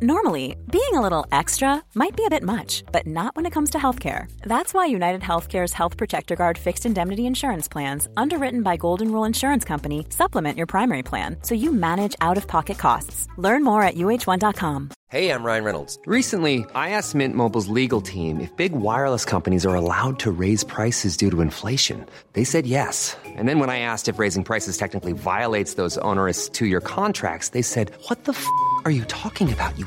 Normally, being a little extra might be a bit much, but not when it comes to healthcare. That's why United Healthcare's Health Protector Guard fixed indemnity insurance plans, underwritten by Golden Rule Insurance Company, supplement your primary plan so you manage out of pocket costs. Learn more at uh1.com. Hey, I'm Ryan Reynolds. Recently, I asked Mint Mobile's legal team if big wireless companies are allowed to raise prices due to inflation. They said yes. And then when I asked if raising prices technically violates those onerous two year contracts, they said, What the f are you talking about, you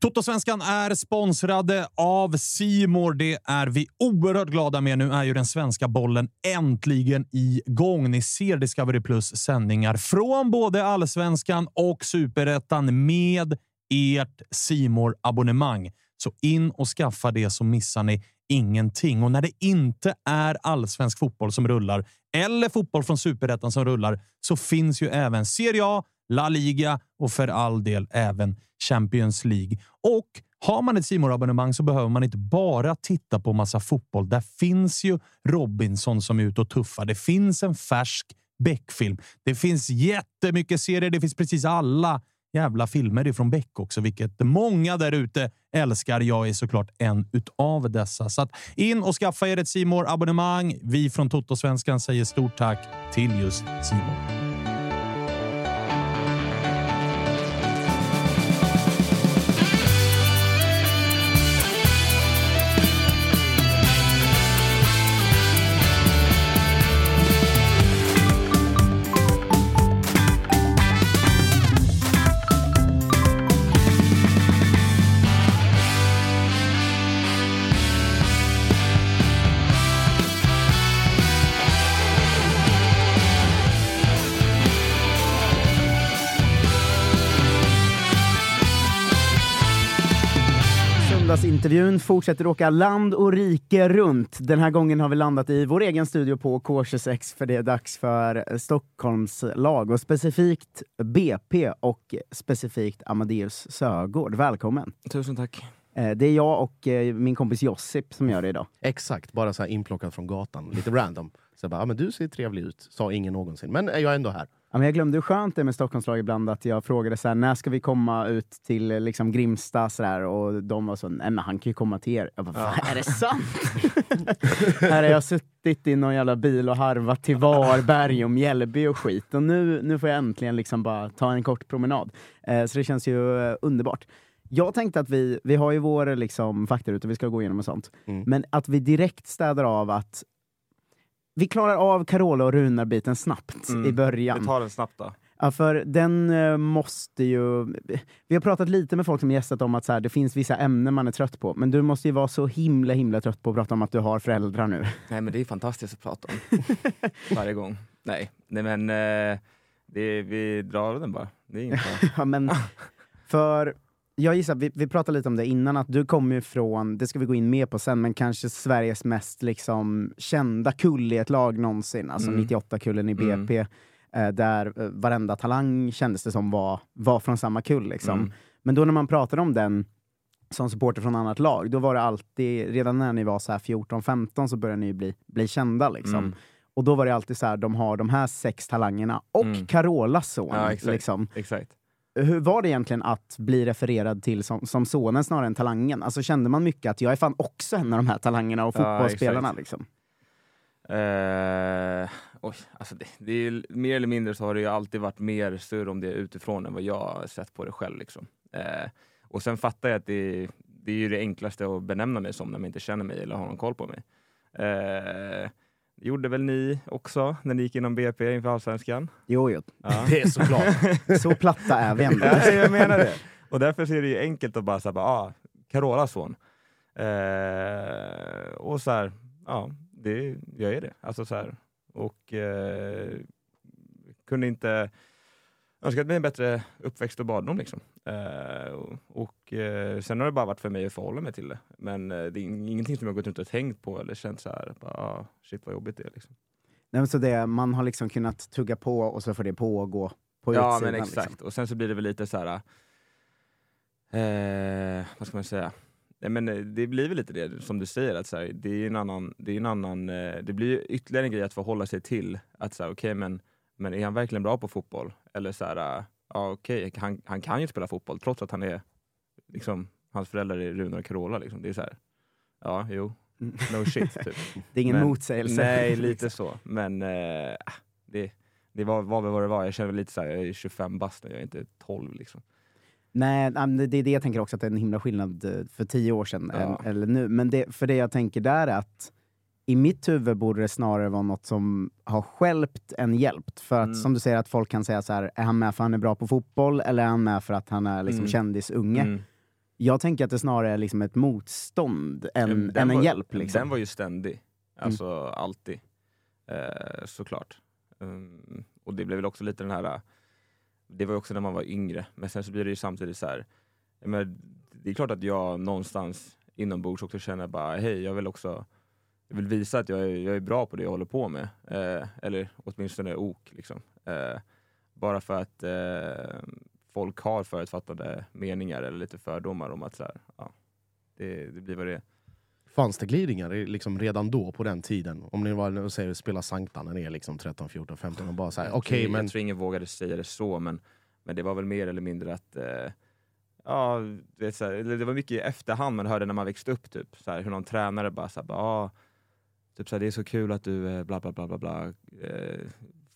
Totosvenskan är sponsrade av Simor. Det är vi oerhört glada med. Nu är ju den svenska bollen äntligen igång. Ni ser Discovery Plus sändningar från både allsvenskan och superettan med ert simor abonnemang Så in och skaffa det så missar ni ingenting. Och när det inte är allsvensk fotboll som rullar eller fotboll från superettan som rullar så finns ju även Serie A, La Liga och för all del även Champions League. Och har man ett simor abonnemang så behöver man inte bara titta på massa fotboll. Där finns ju Robinson som är ute och tuffar. Det finns en färsk Beck-film. Det finns jättemycket serier. Det finns precis alla jävla filmer ifrån Beck också, vilket många där ute älskar. Jag är såklart en utav dessa. Så att in och skaffa er ett simor abonnemang Vi från Toto-svenskan säger stort tack till just Simor. Söndagsintervjun fortsätter åka land och rike runt. Den här gången har vi landat i vår egen studio på K26 för det är dags för Stockholms lag och specifikt BP och specifikt Amadeus Sögård. Välkommen! Tusen tack. Eh, det är jag och eh, min kompis Josip som gör det idag. Exakt, bara så här inplockat från gatan, lite random. Så jag bara, ah, men du ser trevlig ut, sa ingen någonsin. Men jag är ändå här. Ja, men jag glömde hur skönt det är med Stockholmslag ibland, att jag frågade så här, när ska vi komma ut till liksom, Grimsta? Så där, och de var så, nej men han kan ju komma till er. Jag bara, ja. är det sant? här har jag suttit i någon jävla bil och harvat till Varberg och Mjällby och skit. Och nu, nu får jag äntligen liksom bara ta en kort promenad. Eh, så det känns ju eh, underbart. Jag tänkte att vi, vi har ju vår liksom, faktaruta vi ska gå igenom och sånt, mm. men att vi direkt städar av att vi klarar av Carola och Runar-biten snabbt mm. i början. Vi tar den snabbt då. Ja, för den uh, måste ju... Vi har pratat lite med folk som gästat om att så här, det finns vissa ämnen man är trött på, men du måste ju vara så himla himla trött på att prata om att du har föräldrar nu. Nej men det är fantastiskt att prata om. Varje gång. Nej, Nej men uh, det, vi drar den bara. Det är inget ja, men För jag gissar, vi, vi pratade lite om det innan, att du kommer från, det ska vi gå in mer på sen, men kanske Sveriges mest liksom, kända kull i ett lag någonsin, alltså mm. 98-kullen i BP, mm. eh, där eh, varenda talang kändes det som var, var från samma kull. Liksom. Mm. Men då när man pratade om den som supporter från annat lag, då var det alltid, redan när ni var 14-15 så började ni bli, bli kända. Liksom. Mm. Och då var det alltid så här, de har de här sex talangerna och mm. Carolas son. Ja, exakt. Liksom. exakt hur var det egentligen att bli refererad till som, som sonen snarare än talangen? Alltså kände man mycket att jag är fan också en av de här talangerna och fotbollsspelarna? Ja, liksom? Uh, oj, alltså det, det, är, mer eller mindre så har det ju alltid varit mer surr om det utifrån än vad jag har sett på det själv. Liksom. Uh, och sen fattar jag att det, det är ju det enklaste att benämna mig som när man inte känner mig eller har någon koll på mig. Uh, gjorde väl ni också när ni gick inom BP inför Allsvenskan? Jo, jo. Ja. det är såklart. så platta är vi ändå. ja, jag menar det. Och därför är det ju enkelt att bara säga, ah, Carolas son. Eh, och så här, ja, det, jag är det. Alltså så här, och eh, kunde inte önskat mig en bättre uppväxt och barndom. Liksom. Uh, och uh, Sen har det bara varit för mig att förhålla mig till det. Men uh, det är ingenting som jag gått runt och tänkt på eller känt så här, bara, ah, shit vad jobbigt det är. Liksom. Nej, så det, man har liksom kunnat tugga på och så får det pågå på ja utsidan. men exakt, Liksom. och sen så blir det väl lite så här. Eh, vad ska man säga? Nej, men eh, det blir väl lite det som du säger, att så här, det är en annan, det är en annan, eh, det blir ytterligare en grej att förhålla sig till. Att så här, okej men, men är han verkligen bra på fotboll? Eller så här, eh, ja okej, han, han kan ju spela fotboll trots att han är, liksom, hans föräldrar är Runar och Carola liksom. Det är så här, ja jo, Mm. no shit typ. Det är ingen Men- motsägelse. Nej, lite så. Men eh, det, det var, var väl vad det var. Jag känner lite såhär, jag är 25 bast jag är inte 12 liksom. Nej, det är det jag tänker också, att det är en himla skillnad eh, för tio år sedan Ja. eller nu. Men det, för det jag tänker där är att i mitt huvud borde det snarare vara något som har skälpt än hjälpt. För att Mm. som du säger, att folk kan säga så här: är han med för att han är bra på fotboll eller är han med för att han är liksom Mm. kändisunge? Mm. Jag tänker att det snarare är liksom ett motstånd än, Den än en var- hjälp. Liksom. Den var ju ständig. Alltså alltid. Eh, såklart. Um, och det blev väl också lite den här, det var ju också när man var yngre, men sen så blir det ju samtidigt så här. menar, det är klart att jag någonstans inombords också känner bara, hej jag vill också jag vill visa att jag är, jag är bra på det jag håller på med. Eh, eller åtminstone ok. Liksom. Eh, bara för att eh, folk har förutfattade meningar eller lite fördomar om att så här, ja, det, det blir vad det är. Fanns det glidningar liksom redan då på den tiden? Om ni var och säger spela Sankta när ni är liksom 13, 14, 15 och bara såhär, okej tror- men Jag tror ingen vågade säga det så, men, men det var väl mer eller mindre att eh, Ja, du vet, så här, det var mycket i efterhand man hörde när man växte upp, typ, så här, hur någon tränare bara sa ah, typ, så här, det är så kul att du eh, bla bla bla bla, bla eh,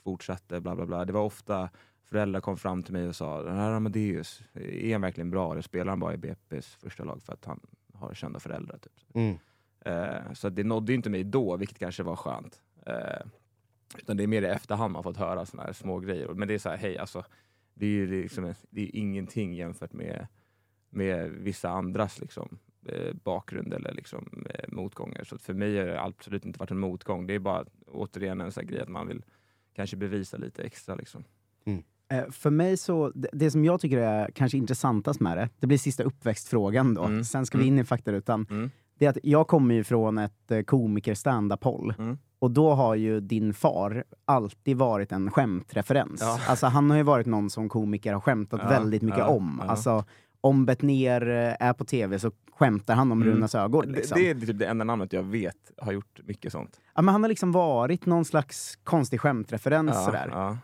fortsatte bla bla bla. Det var ofta föräldrar kom fram till mig och sa den här Amadeus, är han verkligen bra eller spelar han bara i BP's första lag för att han har kända föräldrar? Typ. mm. Eh, så det nådde inte mig då, vilket kanske var skönt. Eh, utan det är mer i efterhand man fått höra såna här små grejer. Men det är så här, hej alltså, det är ju liksom, det är ingenting jämfört med, med vissa andras liksom, eh, bakgrund eller liksom, eh, motgångar. Så för mig har det absolut inte varit en motgång. Det är bara återigen en sån här grej att man vill kanske bevisa lite extra. Liksom. Eh, För mig så, det, det som jag tycker är kanske intressantast med det, det blir sista uppväxtfrågan då, Mm. sen ska vi in i faktarutan. Mm. Det är att jag kommer ju från ett komiker stand-up-håll. Mm. Och då har ju din far alltid varit en skämtreferens. Ja. Alltså han har ju varit någon som komiker har skämtat Ja, väldigt mycket ja, om. ja. Alltså, om Betnér eh, är på tv så skämtar han om Mm. Runas ögon. Det, Liksom. det är typ det enda namnet jag vet har gjort mycket sånt. Ja, men han har liksom varit någon slags konstig skämtreferens Ja, sådär. ja.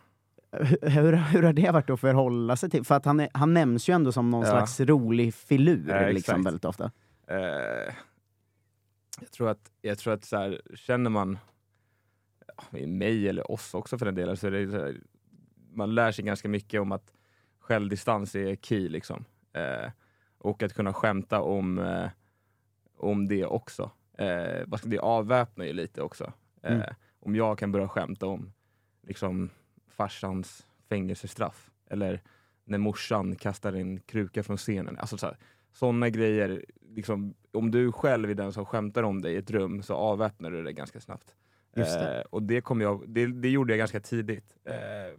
Hur, hur, har det varit att förhålla sig till? För att han, är, han nämns ju ändå som någon Ja. slags rolig filur Ja, liksom, väldigt ofta. Eh, jag tror att, jag tror att så här, känner man mig eller oss också för den delen, så det så här, man lär sig ganska mycket om att självdistans är key. Liksom. Eh, och att kunna skämta om, eh, om det också. Eh, det avväpnar ju lite också. Eh, Mm. Om jag kan börja skämta om liksom, farsans fängelsestraff eller när morsan kastar en kruka från scenen. Alltså, så här, sådana grejer, liksom, om du själv är den som skämtar om dig i ett rum så avväpnar du det ganska snabbt. Just det. Eh, och det, kom jag, det, det gjorde jag ganska tidigt. Eh,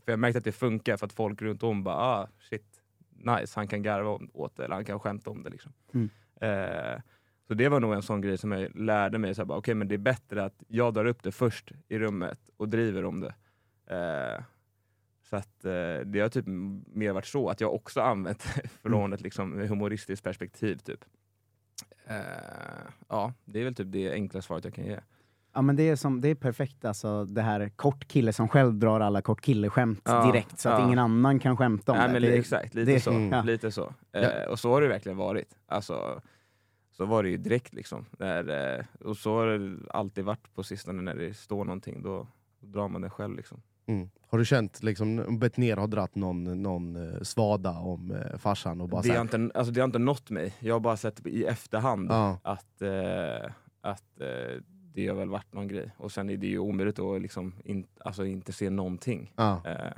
för jag märkte att det funkar för att folk runt om bara ah, shit, nice, han kan garva åt det eller han kan skämta om det. Liksom. Mm. Eh, så det var nog en sån grej som jag lärde mig, så här, bara, okay, men det är bättre att jag drar upp det först i rummet och driver om det. Eh, så att eh, det har typ mer varit så, att jag också använt från ett liksom, humoristiskt perspektiv. Typ. Eh, ja, det är väl typ det enkla svaret jag kan ge. Ja men det är, som, det är perfekt, alltså det här kort kille som själv drar alla kort kille-skämt Ja, direkt så att ja. ingen annan kan skämta om Nej, det. men det. li- exakt, lite det- så. Mm. ja. Lite så. Ja. Eh, och så har det verkligen varit. Alltså, så var det ju direkt liksom. När, eh, och så har det alltid varit på sistone när det står någonting, då, då drar man det själv. Liksom. Mm. Har du känt liksom, Betnér har dratt någon, någon eh, svada om eh, farsan och bara Det har, inte, alltså, det har inte nått mig. Jag har bara sett i efterhand Ja. att, eh, att eh, det har väl varit någon grej. Och sen är det ju omöjligt att liksom in, alltså, inte se någonting. ja. Eh,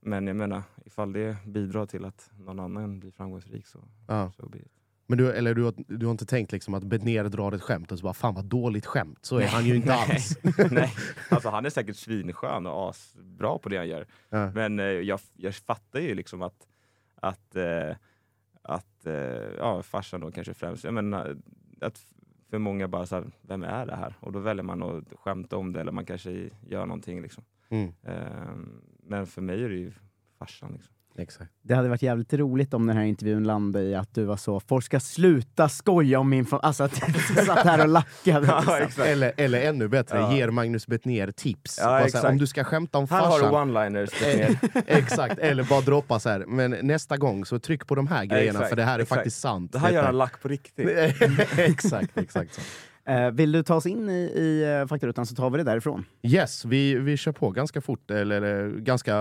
men jag menar, ifall det bidrar till att någon annan blir framgångsrik så, Ja. så blir det. Men du, eller du, har, du har inte tänkt liksom att Betnér drar ett skämt och så bara fan vad dåligt skämt, så är han ju inte Nej. alls. Nej, alltså han är säkert svinskön och asbra på det han gör. Ja. Men eh, jag, jag fattar ju liksom att, att, eh, att eh, ja, farsan då kanske främst, jag menar, att för många bara så här, vem är det här? Och då väljer man att skämta om det eller man kanske gör någonting. Liksom. Mm. Eh, men för mig är det ju farsan. Liksom. Exakt. Det hade varit jävligt roligt om den här intervjun landade i att du var så, folk ska sluta skoja om min fa-" Alltså att du satt här och lackade. liksom. Eller, eller ännu bättre, Ja. ger Magnus Bettner tips. Ja, Bara så här, exakt. om du ska skämta om Här har du farsan, one-liners. Exakt, eller bara droppa så här. men nästa gång så tryck på de här grejerna exakt, för det här är exakt. faktiskt sant. Det här gör han lack på riktigt. exakt, exakt så. Eh, vill du ta oss in i, i uh, faktarutan så tar vi det därifrån. Yes, vi, vi kör på ganska fort, eller eh, ganska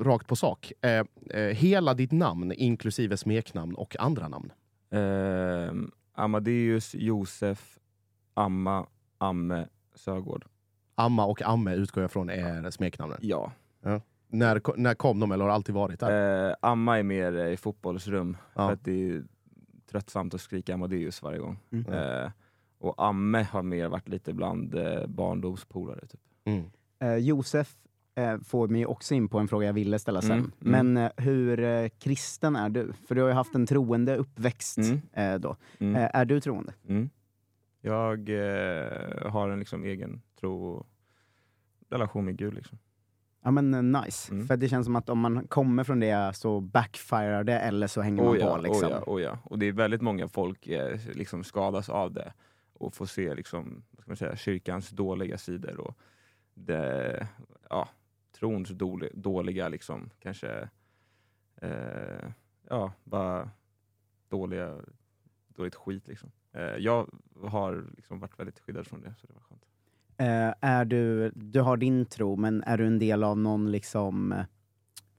rakt på sak. Eh, eh, hela ditt namn, inklusive smeknamn och andra namn. Ehm, Amadeus, Josef, Amma, Amme, Sögård. Amma och Amme utgår jag från är smeknamnen. Ja. När, ko- när kom de, eller har alltid varit där? Eh, Amma är mer eh, i fotbollsrum, Ja. för att det är tröttsamt att skrika Amadeus varje gång. Mm. Och Amme har mer varit lite bland eh, barndomspolare. Typ. Mm. Eh, Josef eh, får mig också in på en fråga jag ville ställa sen. Mm, mm. Men eh, hur eh, kristen är du? För du har ju haft en troende uppväxt Mm. eh, då. Mm. Eh, är du troende? Mm. Jag eh, har en liksom egen tro och relation med Gud. Liksom. Ja men nice. Mm. För det känns som att om man kommer från det så backfirar det eller så hänger man Oh ja, på liksom. oh ja, oh ja. Och det är väldigt många folk eh, liksom skadas av det och får se liksom, vad ska man säga, kyrkans dåliga sidor och det, ja, trons dåliga, dåliga liksom, kanske, eh, ja, bara dåliga, dåligt skit. Liksom. Eh, jag har liksom varit väldigt skyddad från det, så det var skönt. Eh, är du, du har din tro, men är du en del av någon liksom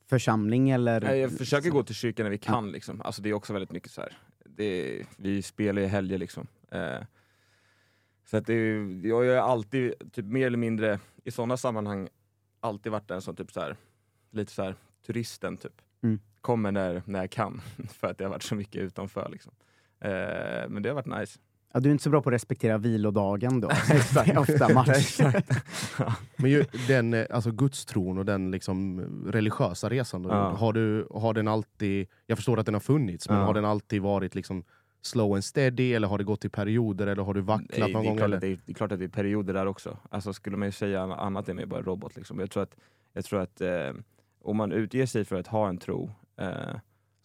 församling eller? Nej, jag försöker gå till kyrkan när vi kan. Liksom. Alltså, det är också väldigt mycket så här. Det, vi spelar ju helger liksom. Eh, så att det, är- jag har alltid, typ mer eller mindre, i sådana sammanhang, alltid varit den som typ så här, lite så här turisten typ. Mm. Kommer när, när jag kan, för att det har varit så mycket utanför. Liksom. Eh, men det har varit nice. Ja, du är inte så bra på att respektera vilodagen då. Ofta match. Men ju, den eh, alltså gudstron och den liksom religiösa resan, då, Ja. har, du, har den alltid, jag förstår att den har funnits, men Ja. har den alltid varit liksom slow and steady eller har det gått i perioder eller har du vacklat Nej, någon det, är gång? klart det, är, det är klart att det är perioder där också. Alltså, skulle man ju säga annat är man ju bara robot. Liksom. Jag tror att, jag tror att eh, om man utger sig för att ha en tro eh,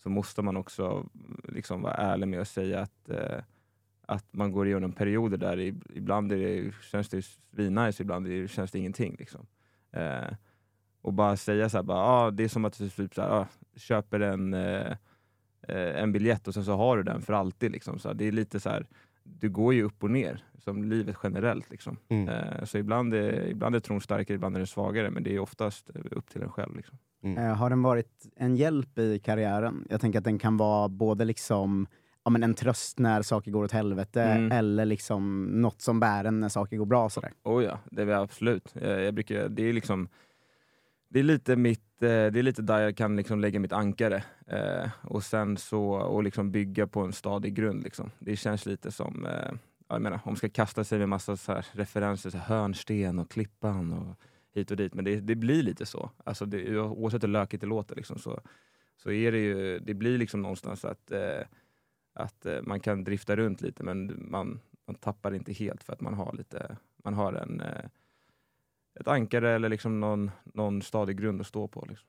så måste man också liksom, vara ärlig med att säga att, eh, att man går igenom perioder där ibland är det, känns det svinnice, ibland det, känns det ingenting. Liksom. Eh, och bara säga så här, bara, ah, det är som att du typ, så här, ah, köper en eh, en biljett och sen så har du den för alltid. Liksom. Så det är lite så här, du går ju upp och ner, som livet generellt. Liksom. Mm. Eh, så ibland är, ibland är tron starkare, ibland är den svagare, men det är oftast upp till en själv. Liksom. Eh, har den varit en hjälp i karriären? Jag tänker att den kan vara både liksom ja, men en tröst när saker går åt helvete Mm. eller liksom något som bär en när saker går bra. Sådär. Oh ja, det är absolut. Jag, jag brukar, det är liksom det är lite, mitt, Eh, det är lite där jag kan liksom lägga mitt ankare eh, och sen så och liksom bygga på en stadig grund. Liksom. Det känns lite som, eh, jag menar, om man ska kasta sig med massa så här referenser, så här hörnsten och klippan och hit och dit, men det, det blir lite så. Alltså det, oavsett hur lökigt det låter liksom, så, så är det ju, det blir liksom någonstans att, eh, att eh, man kan drifta runt lite men man, man tappar inte helt för att man har lite, man har en, eh, ett ankare eller liksom någon, någon stadig grund att stå på. Liksom.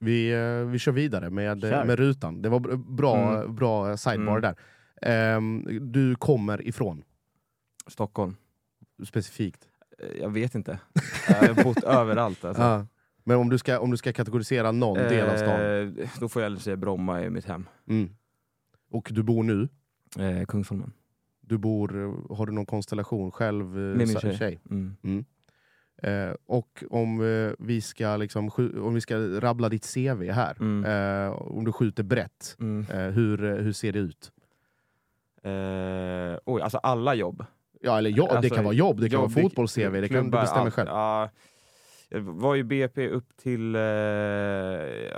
Vi, eh, vi kör vidare med, eh, Kör. med rutan. Det var br- bra, Mm. bra sidebar Mm. där. Ehm, du kommer ifrån, Stockholm? specifikt. Eh, Jag vet inte. jag har bott överallt. Alltså. Ja. Men om du, ska, om du ska kategorisera någon del av stan. Eh, Då får jag säga Bromma är mitt hem. Mm. Och du bor nu, Eh, Kungsholmen. du bor, eh, har du någon konstellation själv? eh, Med min sa- tjej. Mm. Eh, och om eh, vi ska liksom, om vi ska rabbla ditt CV här, Mm. eh, om du skjuter brett, Mm. eh, hur, eh, hur ser det ut? Eh, oj, alltså alla jobb. Ja, eller jobb, det Alltså, kan vara jobb, det kan jobb, vara fotbolls-CV, det kan du bestämma själv. Ja, jag var ju BP upp till, eh,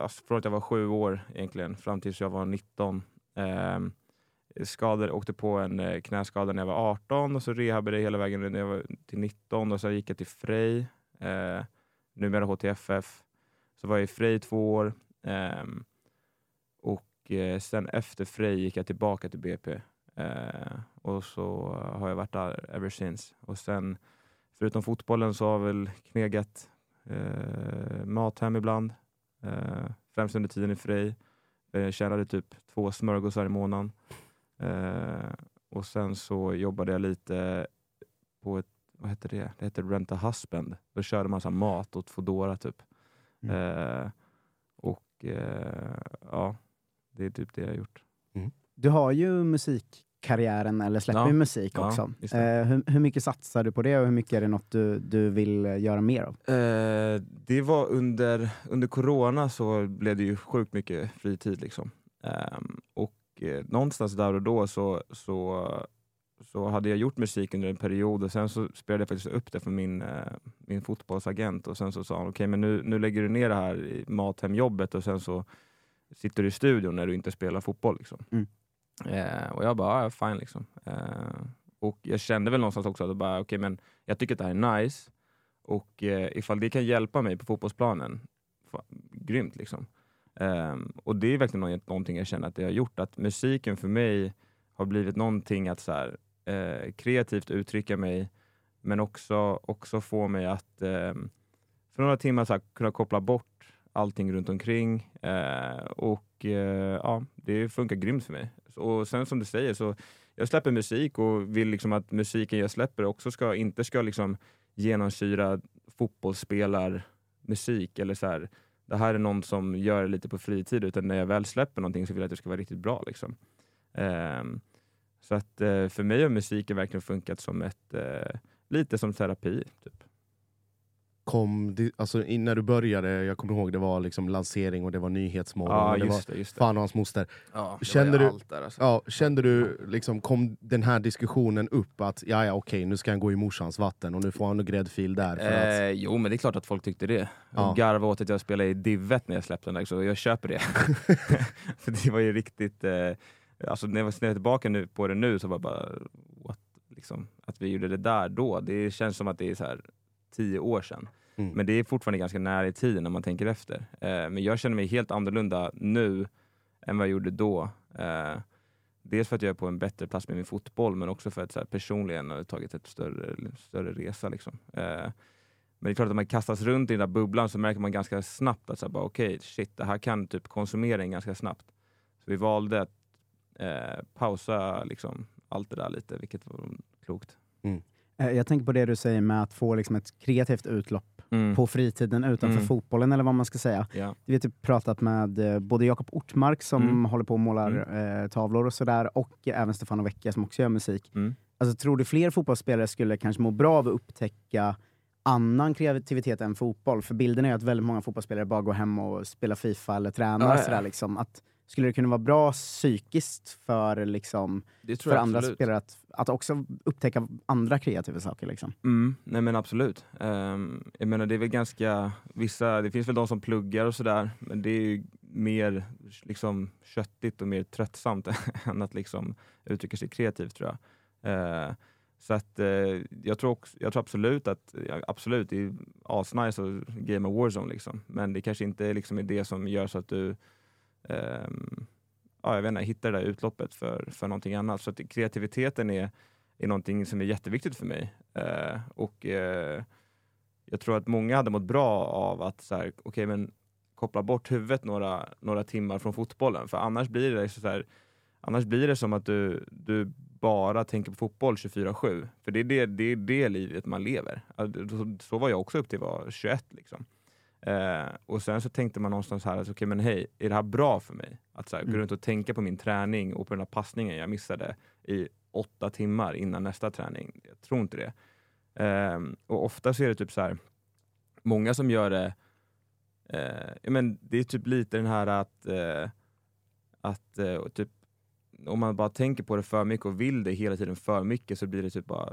alltså från att jag var sju år egentligen, fram tills jag var 19. Eh, skadade, åkte på en eh, knäskada när jag var 18 och så rehabade jag hela vägen när jag var till 19 och så gick jag till Frej, eh, numera HTFF. Så var jag i Frej två år eh, och eh, sen efter Frej gick jag tillbaka till BP. Eh, och så har jag varit där ever since. Och sen, förutom fotbollen så har jag väl knegat eh, Mathem ibland. Eh, främst under tiden i Frej. Jag tjänade typ två smörgåsar i månaden. Eh, och sen så jobbade jag lite på ett, vad heter det? Det heter Rent a Husband. Då körde man så mat åt Foodora typ. Mm. Eh, och eh, ja, det är typ det jag har gjort. Du har ju musikkarriären, eller släpper Ja. musik Ja, också. Eh, hur, hur mycket satsar du på det och hur mycket är det något du, du vill göra mer av? Eh, det var under, under corona så blev det ju sjukt mycket fritid. Liksom. Ehm, och eh, någonstans där och då så, så, så hade jag gjort musik under en period och sen så spelade jag faktiskt upp det för min, eh, min fotbollsagent och sen så sa han okej men nu, nu lägger du ner det här i mathemjobbet och sen så sitter du i studion när du inte spelar fotboll. Liksom. Mm. Eh, och jag bara, ja, fine liksom. Eh, och jag kände väl någonstans också att bara, okej, men jag tycker att det här är nice och eh, ifall det kan hjälpa mig på fotbollsplanen, fa, grymt liksom. Um, och det är verkligen någonting jag känner att det har gjort, att musiken för mig har blivit någonting att så här, eh, kreativt uttrycka mig, men också, också få mig att ehm, för några timmar så här, kunna koppla bort allting runt omkring. Eh, och eh, ja, det funkar grymt för mig. Och sen som du säger, så jag släpper musik och vill liksom att musiken jag släpper också ska, inte ska liksom genomsyra fotbollsspelarmusik eller så här, det här är någon som gör det lite på fritid, utan när jag väl släpper någonting så vill jag att det ska vara riktigt bra. Liksom. Eh, så att eh, för mig har musiken verkligen funkat som ett, eh, lite som terapi. Typ. Kom, det, alltså, när du började, jag kommer ihåg det var liksom lansering och det var Nyhetsmorgon. Ja, det var det. Det. fan och hans moster. Ja, Kände du- där, alltså. Ja, kände du, liksom, kom den här diskussionen upp att ja, ja, okej, nu ska han gå i morsans vatten och nu får han en gräddfil där? För att, Eh, jo, men det är klart att folk tyckte det. Ja. Och garvade åt att jag spelade i Divet när jag släppte den, där, så jag köper det. För det var ju riktigt... Eh, alltså när jag ser tillbaka nu, på det nu så var jag bara, what? Liksom, att vi gjorde det där då, det känns som att det är så här tio år sedan. Mm. Men det är fortfarande ganska nära i tiden när man tänker efter. Eh, men jag känner mig helt annorlunda nu än vad jag gjorde då. Eh, dels för att jag är på en bättre plats med min fotboll, men också för att så här, personligen har jag tagit ett större, större resa. Liksom. Eh, men det är klart att när man kastas runt i den där bubblan så märker man ganska snabbt att så här, bara, okej, shit, det här kan typ konsumera en ganska snabbt. Så vi valde att eh, pausa liksom, allt det där lite, vilket var klokt. Eh, Jag tänker på det du säger med att få liksom ett kreativt utlopp Mm. på fritiden utanför Mm. fotbollen, eller vad man ska säga. Ja. Vi har typ pratat med eh, både Jakob Ortmark som Mm. håller på och målar eh, tavlor och sådär, och även Stefano Vecchia som också gör musik. Mm. Alltså, tror du fler fotbollsspelare skulle kanske må bra av att upptäcka annan kreativitet än fotboll? För bilden är ju att väldigt många fotbollsspelare bara går hem och spelar Fifa eller tränar. Ja, ja. Sådär, liksom. att, skulle det kunna vara bra psykiskt för, liksom, för andra absolut. spelare att, att också upptäcka andra kreativa saker? Liksom? Mm, nej men absolut. Ehm, jag menar det är väl ganska, vissa, det finns väl de som pluggar och sådär, men det är ju mer liksom köttigt och mer tröttsamt än att liksom uttrycka sig kreativt tror jag. Eh, så att eh, jag, tror också, jag tror absolut att, ja, absolut, det är asnice att game a warzone liksom, men det kanske inte liksom är det som gör så att du Ehm, ja, jag vet inte, hitta det där utloppet för, för någonting annat. Så att kreativiteten är, är någonting som är jätteviktigt för mig. Eh, och eh, jag tror att många hade mått bra av att så här, okay, men koppla bort huvudet några, några timmar från fotbollen. För annars blir det så här, annars blir det som att du, du bara tänker på fotboll 24-7. För det är det, det är det livet man lever. Alltså, Så, så var jag också upp till jag var 21. Liksom. Eh, och sen så tänkte man någonstans här, alltså, okay, men hej, är det här bra för mig? Att så här, gå Mm. runt och tänka på min träning och på den här passningen jag missade i åtta timmar innan nästa träning. Jag tror inte det. Ehm, och ofta så är det typ så här, många som gör det, eh, men det är typ lite den här att, eh, att eh, typ, om man bara tänker på det för mycket och vill det hela tiden för mycket så blir det typ bara,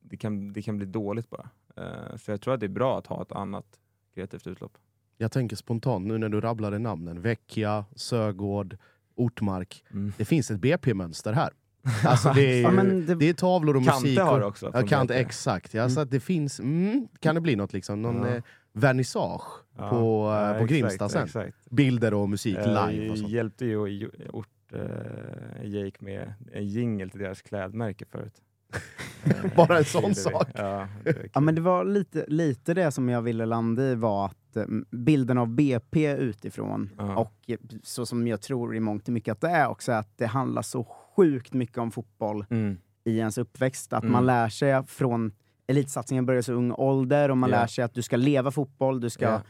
det kan, det kan bli dåligt bara. Eh, så jag tror att det är bra att ha ett annat kreativt utlopp. Jag tänker spontant nu när du rabblade namnen. Vecchia, Sögård, Ortmark. Mm. Det finns ett BP-mönster här. Alltså det, är, Ja, ju- men det- det är tavlor och Kante musik. har och, det också. Ja, Kant, exakt. Ja, så att det finns, mm, kan det bli något liksom? Någon Ja. eh, vernissage Ja, på, eh, ja, på exakt, Grimsta sen? Exakt. Bilder och musik Eh, live och sånt. hjälpte ju ju- Ort, eh, Jake med en jingle till deras klädmärke förut. Bara en sån sak. Ja, Ja, men det var lite, lite det som jag ville landa i var att eh, bilden av BP utifrån, Ja. och eh, så som jag tror i mångt och mycket att det är också, att det handlar så sjukt mycket om fotboll Mm. i ens uppväxt. Att Mm. man lär sig från elitsatsningen börjar så ung ålder och man Ja. lär sig att du ska leva fotboll, du ska Ja.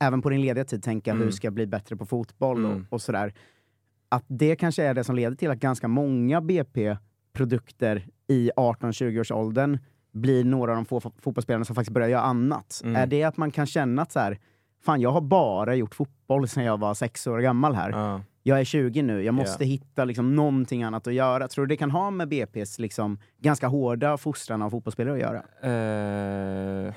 även på din lediga tid tänka hur Mm. ska jag bli bättre på fotboll Mm. och, och sådär. Att det kanske är det som leder till att ganska många BP-produkter i 18-20 års åldern blir några av de få fo- fotbollsspelarna som faktiskt börjar göra annat. Mm. Är det att man kan känna att så här, fan jag har bara gjort fotboll sedan jag var sex år gammal här. Ja. Jag är 20 nu, jag måste Ja. hitta liksom någonting annat att göra. Tror du det kan ha med BP's liksom, ganska hårda fostran av fotbollsspelare att göra? Eh,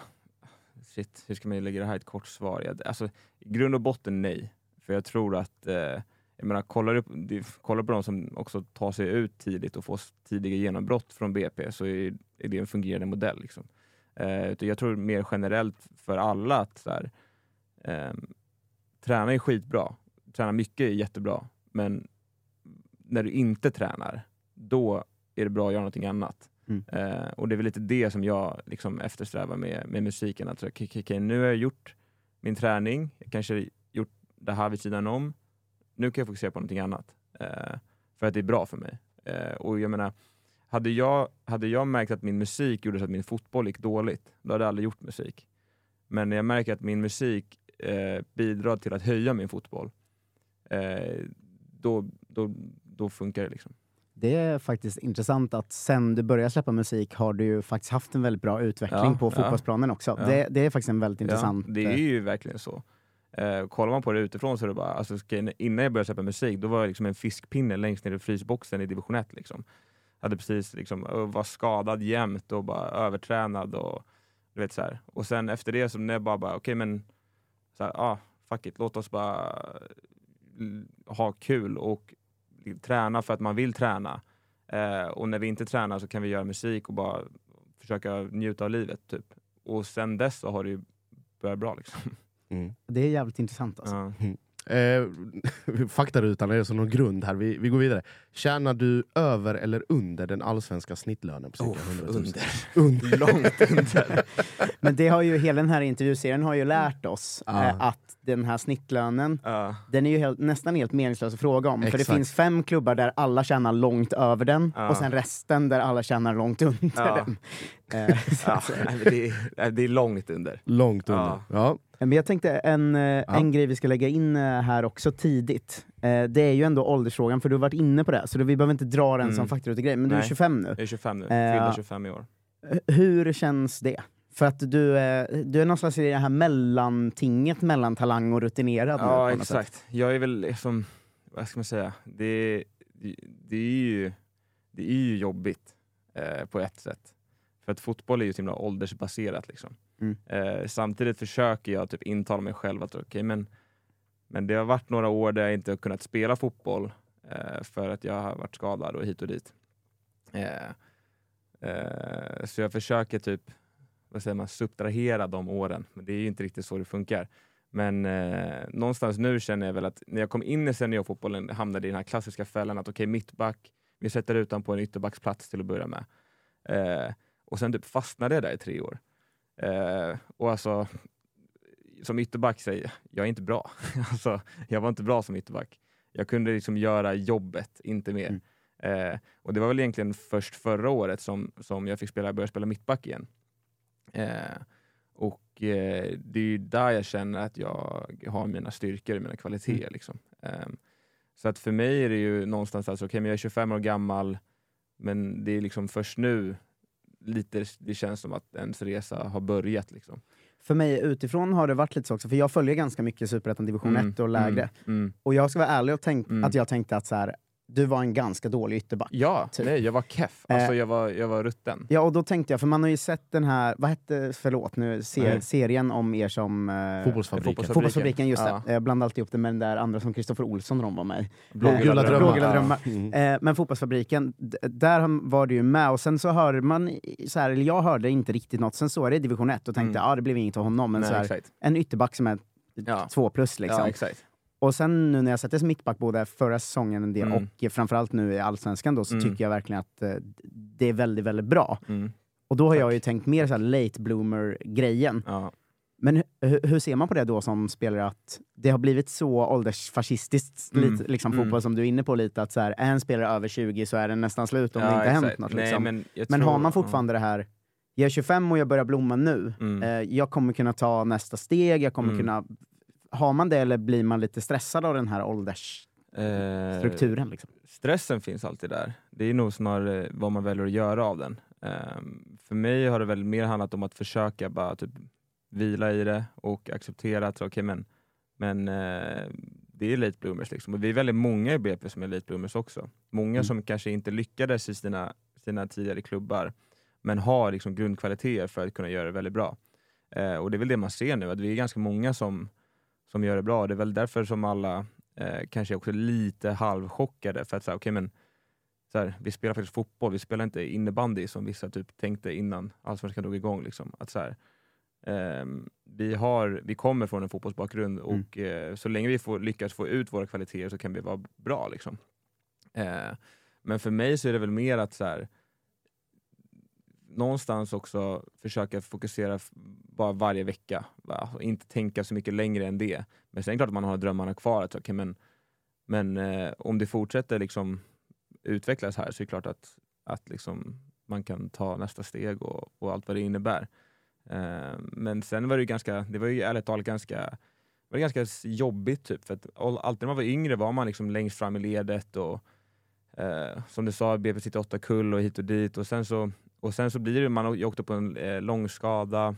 shit, hur ska man lägga det här i ett kort svar? Jag, alltså, grund och botten nej. För jag tror att, eh, jag menar, kollar du, du kollar på de som också tar sig ut tidigt och får tidiga genombrott från BP så är, är det en fungerande modell. Liksom. Eh, jag tror mer generellt för alla att så här, ehm, träna är skitbra, träna mycket är jättebra, men när du inte tränar, då är det bra att göra någonting annat. Mm. Eh, och det är väl lite det som jag liksom eftersträvar med, med musiken. Att, okej, okej, nu har jag gjort min träning, jag kanske gjort det här vid sidan om. Nu kan jag fokusera på någonting annat. Eh, för att det är bra för mig. Eh, och jag menar, hade jag, hade jag märkt att min musik gjorde så att min fotboll gick dåligt, då hade jag aldrig gjort musik. Men när jag märker att min musik eh, bidrar till att höja min fotboll, eh, då, då, då funkar det. liksom. Det är faktiskt intressant att sen du började släppa musik har du ju faktiskt haft en väldigt bra utveckling Ja, på ja. fotbollsplanen också. Ja. Det, det är faktiskt en väldigt intressant... Ja, det är eh, ju verkligen så. Eh, kollar man på det utifrån så är det bara, alltså, ska- innan jag började släppa musik, då var jag liksom en fiskpinne längst ner i frysboxen i division 1. Liksom. Hade precis liksom, eh, var skadad jämt och bara övertränad. Och, du vet, så här. och sen efter det, så när jag bara, bara okej men, så här, ah, fuck it, låt oss bara eh, ha kul och träna för att man vill träna. Eh, och när vi inte tränar så kan vi göra musik och bara försöka njuta av livet. Typ. Och sen dess så har det ju börjat bra. Liksom. Mm. Det är jävligt intressant alltså. Ja. Eh, faktarutan är som någon grund här, vi, vi går vidare. Tjänar du över eller under den allsvenska snittlönen på cirka 100 000? under. Långt under. Men det har ju, hela den här intervjuserien har ju lärt oss Ja. eh, att den här snittlönen, Ja. den är ju helt, nästan helt meningslös att fråga om. För det Exakt. finns fem klubbar där alla tjänar långt över den, Ja. och sen resten där alla tjänar långt under Ja. den. Eh, det, är, det är långt under. Långt under. Ja. Ja. Men jag tänkte en, eh, en grej vi ska lägga in eh, här också tidigt. Eh, det är ju ändå åldersfrågan, för du har varit inne på det, så vi behöver inte dra den Mm. som faktarutegrej. Men du är Nej. 25 nu. Jag är 25 nu, Eh, fyllde 25 i år. Hur känns det? För att du, är- du är någonstans i det här mellantinget mellan talang och rutinerad nu, Ja något sätt. exakt. Jag är väl liksom, vad ska man säga, det, det, det, är, ju, det är ju jobbigt eh, på ett sätt. För att fotboll är ju så himla åldersbaserat. Liksom. Mm. Eh, samtidigt försöker jag typ intala mig själv att okej, men, men det har varit några år där jag inte har kunnat spela fotboll eh, för att jag har varit skadad och hit och dit. Eh, eh, så jag försöker typ vad säger man, subtrahera de åren, men det är ju inte riktigt så det funkar. Men eh, någonstans nu känner jag väl att när jag kom in i seniorfotbollen hamnade i den här klassiska fällan att okej, mittback, vi sätter ut honom på en ytterbacksplats till att börja med. Och sen typ fastnade jag där i tre år. Eh, och alltså, som ytterback säger jag, är inte bra. alltså, jag var inte bra som ytterback. Jag kunde liksom göra jobbet, inte mer. Eh, och det var väl egentligen först förra året som, som jag fick spela, börja spela mittback igen. Eh, och eh, det är ju där jag känner att jag har mina styrkor och mina kvaliteter. Liksom. Eh, så att för mig är det ju någonstans, alltså, okej men jag är 25 år gammal, men det är liksom först nu lite, det känns som att ens resa har börjat. Liksom. För mig utifrån har det varit lite så också, för jag följer ganska mycket Superettan division Mm, 1 och lägre. Mm, mm. Och jag ska vara ärlig och tänk, Mm. att jag tänkte att så här, du var en ganska dålig ytterback. Ja, Typ. nej, jag var keff. Eh. Alltså, jag, var, jag var rutten. Ja, och då tänkte jag, för man har ju sett den här, vad hette, förlåt nu, se, Nej. serien om er som... Eh, Fotbollsfabriken. Fotbollsfabriken, just Ja. det. Jag blandar alltid ihop det med den där andra som Kristoffer Olsson de var med. Blågula Eh, drömmar. Blågula drömmar. Mm. Eh, men Fotbollsfabriken, där var det ju med, och sen så hör man, så här, eller jag hörde inte riktigt något, sen så är det i division 1 och tänkte, ja Mm. det blev inget av honom, men Nej, så här, en ytterback som är Ja. två plus liksom. Ja, exakt. Och sen nu när jag sett mittback både förra säsongen en del Mm. och framförallt nu i Allsvenskan då, så Mm. tycker jag verkligen att eh, det är väldigt, väldigt bra. Mm. Och då har jag Tack. ju tänkt mer så här late bloomer-grejen. Ja. Men hur, hur ser man på det då som spelare att det har blivit så åldersfascistiskt, Mm. lite, liksom Mm. fotboll som du är inne på lite, att så här, är en spelare över 20 så är den nästan slut om det inte exakt. hänt något. Nej, Liksom. men jag Men tror- har man fortfarande det här, jag är 25 och jag börjar blomma nu, Mm. eh, jag kommer kunna ta nästa steg, jag kommer Mm. kunna... Har man det eller blir man lite stressad av den här åldersstrukturen? Eh, Liksom? stressen finns alltid där. Det är nog snarare vad man väljer att göra av den. Ehm, för mig har det väl mer handlat om att försöka bara typ vila i det och acceptera att okej men, men eh, det är late bloomers liksom. Och vi är väldigt många i BP som är late bloomers också. Många Mm. som kanske inte lyckades i sina, sina tidigare klubbar men har liksom grundkvaliteter för att kunna göra det väldigt bra. Eh, och det är väl det man ser nu, att vi är ganska många som, som gör det bra. Det är väl därför som alla eh, kanske också är lite halvchockade för att säga, okej men så här, vi spelar faktiskt fotboll, vi spelar inte innebandy som vissa typ tänkte innan Allsvenskan drog igång. Liksom. Att så här, ehm, vi, har, vi kommer från en fotbollsbakgrund och eh, så länge vi får, lyckas få ut våra kvaliteter så kan vi vara bra. Liksom. Eh, men för mig så är det väl mer att så här, någonstans också försöka fokusera bara varje vecka. Va? Och inte tänka så mycket längre än det. Men sen är det klart att man har drömmarna kvar. Att, okay, men men eh, om det fortsätter liksom utvecklas här så är det klart att, att liksom man kan ta nästa steg och, och allt vad det innebär. Eh, men sen var det ju ganska, det var ju ärligt talat ganska, var det ganska jobbigt typ. För att all, alltid när man var yngre var man liksom längst fram i ledet och eh, som du sa, BP 98 kull och hit och dit. Och sen så, och sen så blir det, man åkte på en eh, lång skada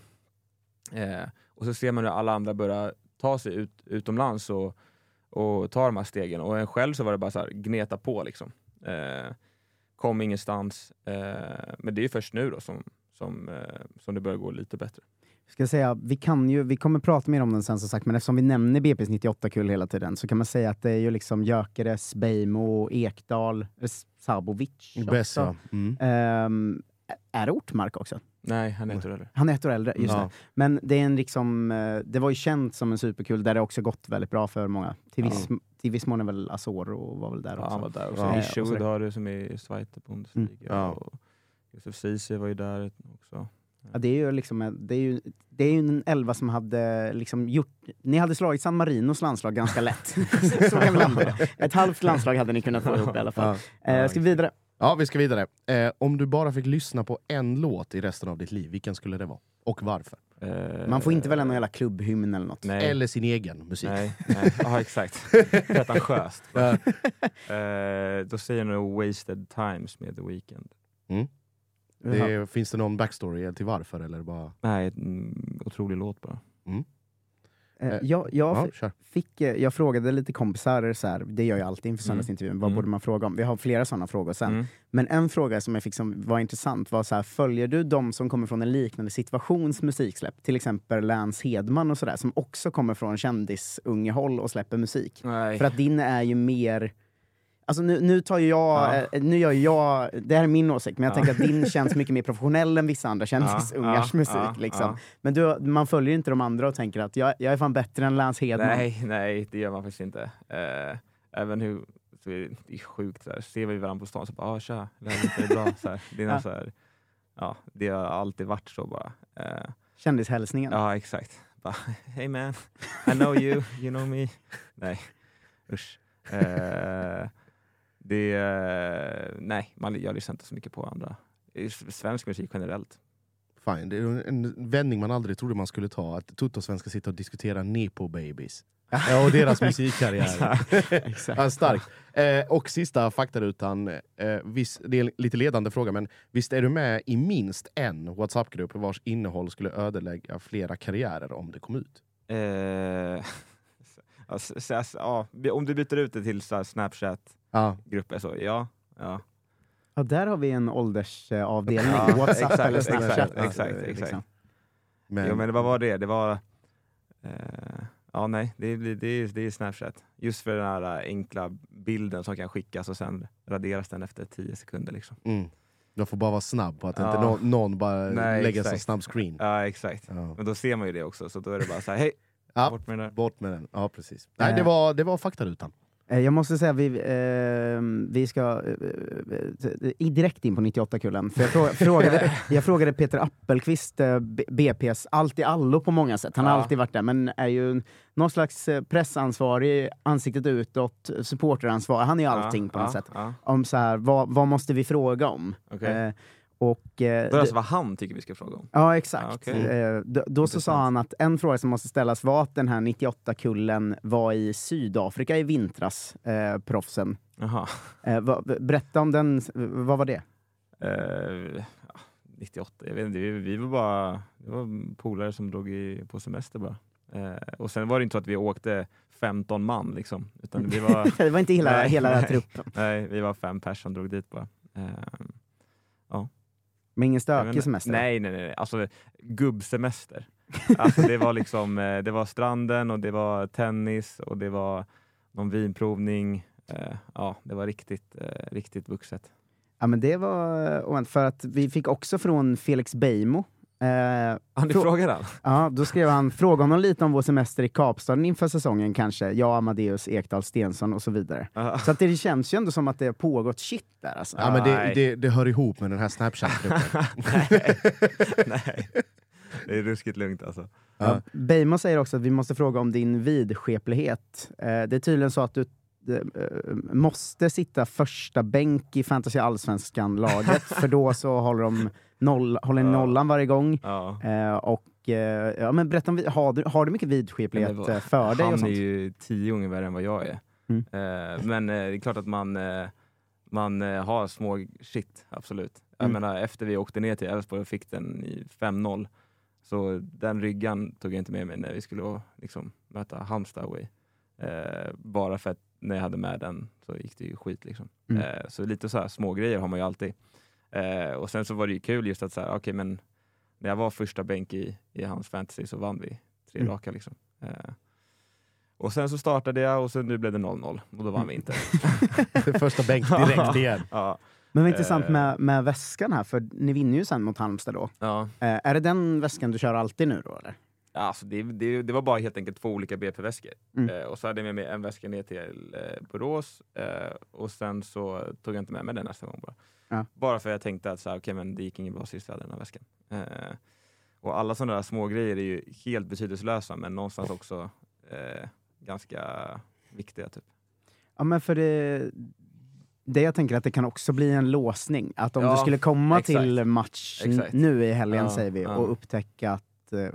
eh, och så ser man hur alla andra börjar ta sig ut, utomlands och, och ta de här stegen. Och en själv så var det bara så här, gneta på liksom. Eh, kom ingenstans. Eh, men det är ju först nu då som, som, eh, som det börjar gå lite bättre. Ska jag säga, vi, kan ju, vi kommer prata mer om den sen som sagt, men eftersom vi nämner BP's 98-kull hela tiden så kan man säga att det är ju liksom Gyökeres, Beijmo, Ekdal, Sabovic ja. Mm. Ehm, är det Ortmark också? Nej, han är inte det. Han är ett år äldre, just Ja. det. Men det är en liksom, eh, det var ju känt som en superkul där det också gått väldigt bra för många. Till viss, till viss mån är väl Asoro var väl där Ja, också. han var där. Och Ja. så- har du som är i Zweite Bundesliga. Ja. Och Josef Ceesay var ju där också. Ja, det är ju liksom, en- det är ju, det är ju en elva som hade liksom gjort, ni hade slagit San Marinos landslag ganska lätt. så kan vi landa. Ett halvt landslag hade ni kunnat få ihop i alla fall. Eh, ska vi vidare? Ja, vi ska vidare. Eh, om du bara fick lyssna på en låt i resten av ditt liv, vilken skulle det vara? Och varför? Eh, Man får inte välja någon jävla klubbhymn eller något. Nej. Eller sin egen musik. Nej, nej. Ja, exakt. Pretentiöst. eh, då säger jag nog Wasted Times med The Weeknd. Det är, finns det någon backstory till varför? Eller bara... Nej, en otrolig låt bara. Eh, jag, jag, Ja, fick, eh, jag frågade lite kompisar, så här, det gör jag alltid inför Mm. söndagsintervjun, vad Mm. borde man fråga om? Vi har flera sådana frågor sen. Mm. Men en fråga som jag fick som var intressant var så här, följer du de som kommer från en liknande situations musiksläpp? Till exempel Lance Hedman och sådär, som också kommer från kändisungehåll och släpper musik. Nej. För att din är ju mer... Alltså nu, nu tar jag, Ja. eh, nu gör jag, det här är min åsikt, men jag Ja. tänker att din känns mycket mer professionell än vissa andra kändisungars ja, musik. liksom. Men du, man följer ju inte de andra och tänker att jag, jag är fan bättre än Lance Hedman. Nej, nej, det gör man faktiskt inte. Eh, även hur, så är det, är sjukt, så här, ser vi varandra på stan så bara ah, tja, läget är bra. Så här, det, är Ja. så här, ja, det har alltid varit så bara. Eh, Kändishälsningen. ja, exakt. Bara, hey man, I know you, you know me. Nej, usch. Eh, det, eh, nej, man, jag lyssnar inte så mycket på andra. Svensk musik generellt. Fine. Det är en vändning man aldrig trodde man skulle ta. Att Toto ska sitta och diskutera Nepo Babies. Ja, och deras musikkarriär. Exakt. ja, starkt. Eh, och sista faktarutan. Eh, visst, det är en lite ledande fråga, men visst är du med i minst en WhatsApp-grupp vars innehåll skulle ödelägga flera karriärer om det kom ut? Eh, s- s- ja, om du byter ut det till så här Ja. så ja. ja. Ja, där har vi en åldersavdelning. Ja, Whatsapp exakt, eller exakt, Snapchat. exakt, eh, exakt. liksom. Men, Jo, men vad var det? Det var... Eh, ja, nej, det, det, det, är, det är Snapchat. Just för den här eh, enkla bilden som kan skickas och sen raderas den efter 10 sekunder. Liksom. mm, jag får bara vara snabb på att Ja. inte någon, någon bara Nej, lägger en exakt. snabb screen. Ja, exakt. Ja. Men då ser man ju det också, så då är det bara så här, hej, Ja. bort med den. Bort med den. Ja, precis. Nej, det var, det var faktarutan. Eh, Jag måste säga, vi, eh, vi ska eh, eh, direkt in på 98-kullen. För jag, fråga, frågade, jag frågade Peter Appelqvist, eh, BP's allt i allo på många sätt. Han har Ja. alltid varit där, men är ju någon slags eh, pressansvarig, ansiktet utåt, supporteransvarig. Han är ju allting på något ja, sätt. Ja, Om så här, vad, vad måste vi fråga om? okej. Och, eh, är det det- alltså vad han tycker vi ska fråga om? Ja, exakt. Ja, okej. Eh, då då så sa han att en fråga som måste ställas var att den här 98-kullen var i Sydafrika i vintras, eh, proffsen. Eh, vad- berätta om den, vad var det? Eh, ja, 98, jag vet inte, vi, vi var bara det var polare som drog i, på semester bara. Eh, och sen var det inte så att vi åkte 15 man liksom, utan vi var, det var inte hela, Nej, hela nej. truppen. nej, vi var fem personer som drog dit bara. Eh, Men ingen stökig semester? Nej, nej, nej, alltså gubbsemester. Alltså det var liksom, eh, det var stranden och det var tennis och det var någon vinprovning. Eh, ja, det var riktigt, eh, riktigt vuxet. Ja, men det var för att vi fick också från Felix Beijmo. Eh, Har ni Frå- frågat han? ja, då skrev han, fråga honom lite om vår semester i Kapstaden inför säsongen kanske. Jag, Amadeus, Ekdal, Stensson och så vidare. Ja. Så att det känns ju ändå som att det har pågått shit där alltså. Ja, men det, det, det hör ihop med den här Snapchat-gruppen. nej, nej, det är ruskigt lugnt alltså. Ja. Beijmo säger också att vi måste fråga om din vidskeplighet. Eh, det är tydligen så att du eh, måste sitta första bänk i Fantasy Allsvenskan-laget, för då så håller de noll, håller Ja. nollan varje gång. Ja. Eh, och, eh, ja, men berätta om, har, du, har du mycket vidskeplighet var- eh, för dig? Han är ju tio gånger värre än vad jag är. Mm. Eh, men eh, det är klart att man, eh, man eh, har små shit, absolut. Jag Mm. menar, efter vi åkte ner till Elfsborg och fick den i 5-0, så den ryggan tog jag inte med mig när vi skulle liksom, möta Halmstad away. Bara för att när jag hade med den så gick det ju skit. Liksom. Mm. Så lite så här små grejer har man ju alltid. Eh, och sen så var det ju kul just att så här, okay, men när jag var första bänk i, i hans fantasy så vann vi tre Mm. raka. Liksom. Eh, och sen så startade jag och sen nu blev det 0-0 och då vann vi inte. Första bänk direkt igen. ja, Men vad intressant eh, med, med väskan här, för ni vinner ju sen mot Halmstad då. ja. Eh, är det den väskan du kör alltid nu då? Eller? Alltså det, det, det var bara helt enkelt två olika BP-väskor. Mm. Eh, och så hade jag med mig en väska ner till eh, Borås eh, och sen så tog jag inte med mig den nästa gång bara. Ja. Bara för jag tänkte att så här, okay, men det gick inget bra sist jag hade den här väskan. Eh, och alla sådana där små grejer är ju helt betydelselösa men någonstans också eh, ganska viktiga. Typ. Ja, men för det, det jag tänker att det kan också bli en låsning. Att om Ja, du skulle komma exakt. till match Exakt. nu i helgen Ja, säger vi ja. och upptäcka att eh,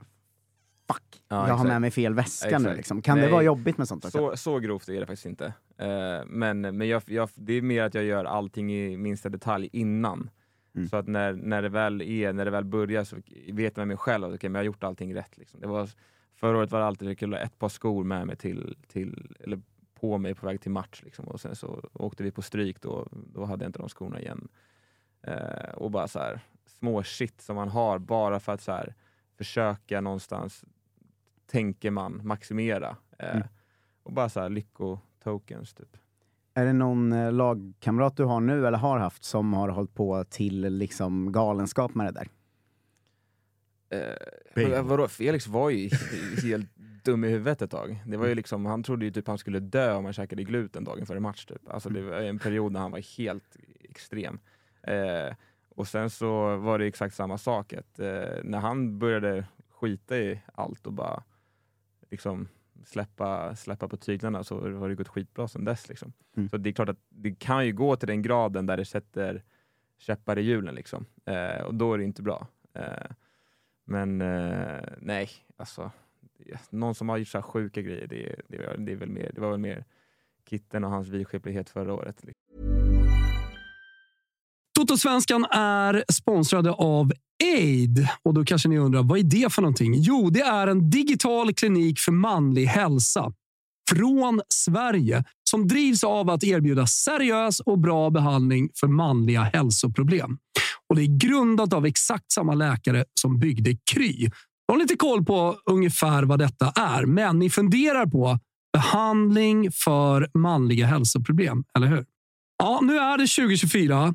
fuck, Ja, jag har exakt. med mig fel väska nu. Exakt. Liksom. Kan det Nej. vara jobbigt med sånt också? Så, så grovt är det faktiskt inte. Eh, men men jag, jag, det är mer att jag gör allting i minsta detalj innan. Mm. Så att när, när, det väl är, när det väl börjar så vet man mig själv att okay, men jag har gjort allting rätt. Liksom. Det var, förra året var det alltid att ha ett par skor med mig till, till, eller på mig på väg till match. Liksom. Och sen så åkte vi på stryk, då, då hade jag inte de skorna igen. Eh, och bara så här, små shit som man har bara för att så här, försöka någonstans, tänker man, maximera. Eh, Mm. Och bara så här lyckotokens typ. Är det någon eh, lagkamrat du har nu eller har haft som har hållit på till liksom galenskap med det där? Eh, vadå, Felix var ju helt dum i huvudet ett tag. Det var ju liksom, han trodde ju typ han skulle dö om han käkade gluten dagen före match. Typ. Alltså det var en period när han var helt extrem. Eh, och sen så var det exakt samma sak. Att, eh, när han började skita i allt och bara liksom släppa, släppa på tyglarna så har det gått skitbra sen dess. Liksom. Mm. Så det är klart att det kan ju gå till den graden där det sätter käppar i hjulen. Liksom. Eh, och då är det inte bra. Eh, men eh, nej, alltså någon som har gjort så här sjuka grejer, det, det, det, är väl mer, det var väl mer Kitten och hans vidskeplighet förra året. Liksom. Totosvenskan är sponsrade av Aid. Och då kanske ni undrar, vad är det för någonting? Jo, det är en digital klinik för manlig hälsa från Sverige som drivs av att erbjuda seriös och bra behandling för manliga hälsoproblem. Och Det är grundat av exakt samma läkare som byggde Kry. Jag har lite koll på ungefär vad detta är, men ni funderar på behandling för manliga hälsoproblem, eller hur? Ja, nu är det 2024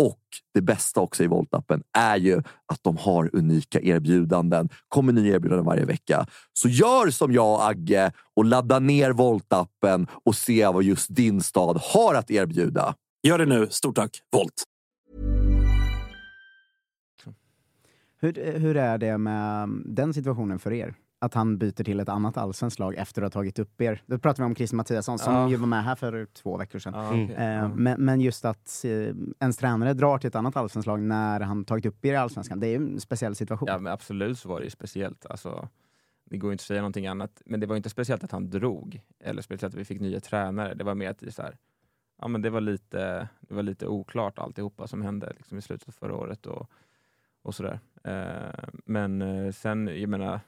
Och det bästa också i Volt-appen är ju att de har unika erbjudanden. kommer nya erbjudanden varje vecka. Så gör som jag Agge och ladda ner Volt-appen och se vad just din stad har att erbjuda. Gör det nu. Stort tack, Volt! Hur, hur är det med den situationen för er? Att han byter till ett annat allsvenskt lag efter att ha tagit upp er. Då pratar vi om Chris Mattiasson som Ja. ju var med här för två veckor sedan. Ja, okej. Eh, Ja. men, men just att eh, ens tränare drar till ett annat allsvenskt lag när han tagit upp er i allsvenskan, det är ju en speciell situation. Ja men absolut så var det ju speciellt. Alltså, det går ju inte att säga någonting annat. Men det var inte speciellt att han drog, eller speciellt att vi fick nya tränare. Det var mer att det, så här, ja, men det, var lite, det var lite oklart alltihopa som hände liksom, i slutet av förra året. Och, och sådär. Eh, men eh, sen, jag menar,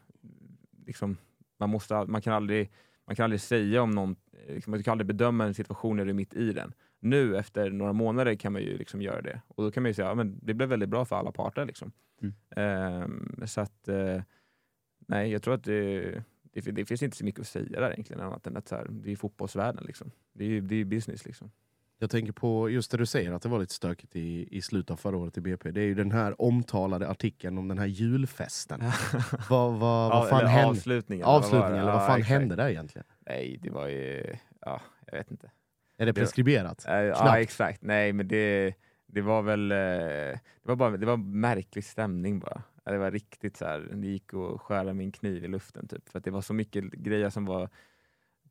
liksom, man, måste, man, kan aldrig, man kan aldrig säga om någon, eh, liksom, man kan aldrig bedöma en situation när du är mitt i den. Nu efter några månader kan man ju liksom göra det. Och då kan man ju säga att ja, men det blev väldigt bra för alla parter. Liksom. Ehm, så att, eh, nej, jag tror att det, det, det finns inte så mycket att säga där egentligen, annat än att så här, det är fotbollsvärlden. Liksom. Det är ju det är business. Liksom. Jag tänker på just det du säger, att det var lite stökigt i, i slutet av förra året i BP. Det är ju den här omtalade artikeln om den här julfesten. vad, vad, vad Ja, fan eller hände? avslutningen, var Avslutningen, det? eller vad Ja, fan exakt. hände där egentligen? Nej, det var ju... Ja, jag vet inte. Är det preskriberat? Eh, Ja, Knappt. exakt. Nej, men det, det var väl... eh, Det var, bara, det var märklig stämning bara. Ja, Det var riktigt så här, det gick att skära min kniv i luften typ. För det var så mycket grejer som var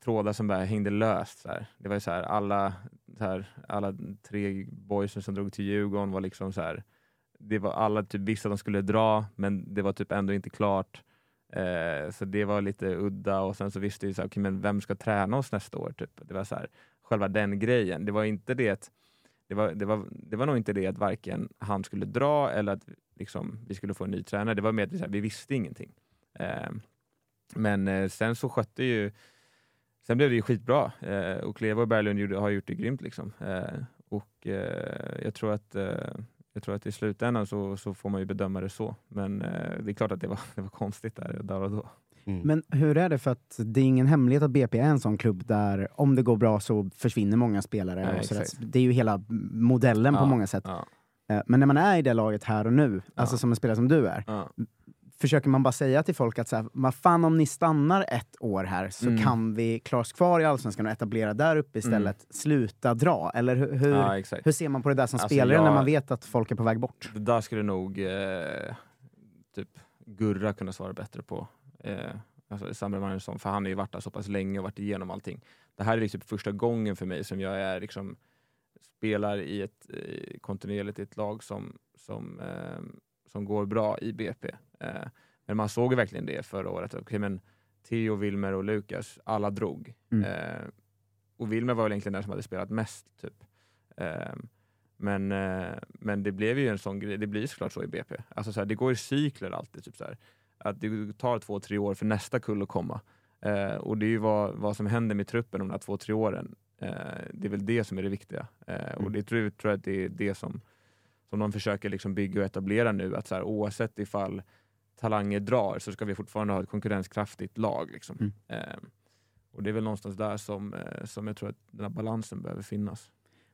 trådar som bara hängde löst. Så här. Det var ju så här, alla, så här, alla tre boysen som drog till Djurgården var liksom så här, det var alla typ visste att de skulle dra, men det var typ ändå inte klart. Eh, så det var lite udda och sen så visste vi så här, okay, men vem ska träna oss nästa år? Typ. Det var så här, själva den grejen. Det var inte det att, det var, det, var, det var nog inte det att varken han skulle dra eller att liksom, vi skulle få en ny tränare. Det var mer att vi, så här, vi visste ingenting. Eh, men eh, sen så skötte ju Sen blev det ju skitbra eh, och Kleva och Berglund gjorde, har gjort det grymt. Liksom. Eh, och eh, jag tror att eh, jag tror att i slutändan så, så får man ju bedöma det så. Men eh, det är klart att det var, det var konstigt där, där och då. Men hur är det? För att det är ingen hemlighet att BP är en sån klubb där om det går bra så försvinner många spelare. Nej, och så exakt. där. Det är ju hela modellen på Ja, många sätt. ja. Eh, Men när man är i det laget här och nu, alltså som en spelare som du är, Ja. Försöker man bara säga till folk att så här, vad fan om ni stannar ett år här så Mm. kan vi klara oss kvar i Allsvenskan och etablera där uppe istället. Sluta dra. Eller hur, hur, Ja, hur ser man på det där som Alltså, spelare jag- när man vet att folk är på väg bort? Det där skulle nog eh, typ Gurra kunna svara bättre på. Eh, alltså Samuel Magnusson, för han har ju varit där så pass länge och varit igenom allting. Det här är liksom första gången för mig som jag är liksom spelar i ett eh, kontinuerligt i ett lag som, som, eh, som går bra i BP. Eh, men man såg ju verkligen det förra året. Okay, men Theo, Wilmer och Lukas, alla drog. Mm. Eh, och Wilmer var väl egentligen den som hade spelat mest. typ. Eh, men, eh, men det blev ju en sån grej, det blir såklart så i BP. Alltså så här, det går i cykler alltid. Typ så här. Att det tar två, tre år för nästa kull att komma. Eh, och det är ju vad, vad som händer med truppen de här två, tre åren. Eh, det är väl det som är det viktiga. Eh, och det tror, tror jag att det är det som, som de försöker liksom bygga och etablera nu. Att så här, oavsett ifall talanger drar så ska vi fortfarande ha ett konkurrenskraftigt lag. Liksom. Mm. Eh, och det är väl någonstans där som, eh, som jag tror att den här balansen behöver finnas.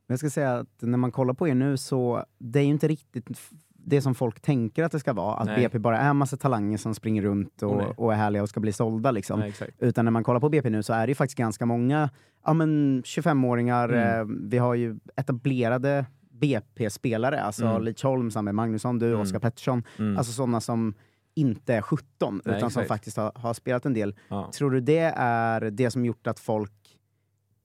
Men jag ska säga att när man kollar på er nu så, det är ju inte riktigt det som folk tänker att det ska vara. Att Nej. BP bara är en massa talanger som springer runt Åh, nej. och, och är härliga och ska bli sålda. Liksom. Nej. Utan när man kollar på BP nu så är det ju faktiskt ganska många ja, men 25-åringar. Mm. Eh, vi har ju etablerade BP-spelare, alltså Mm. Leach Holm, Samuel Magnusson, du, Mm. Oskar Pettersson. Mm. Alltså sådana som inte är 17, Nej, utan som faktiskt har, har spelat en del. Ja. Tror du det är det som gjort att folk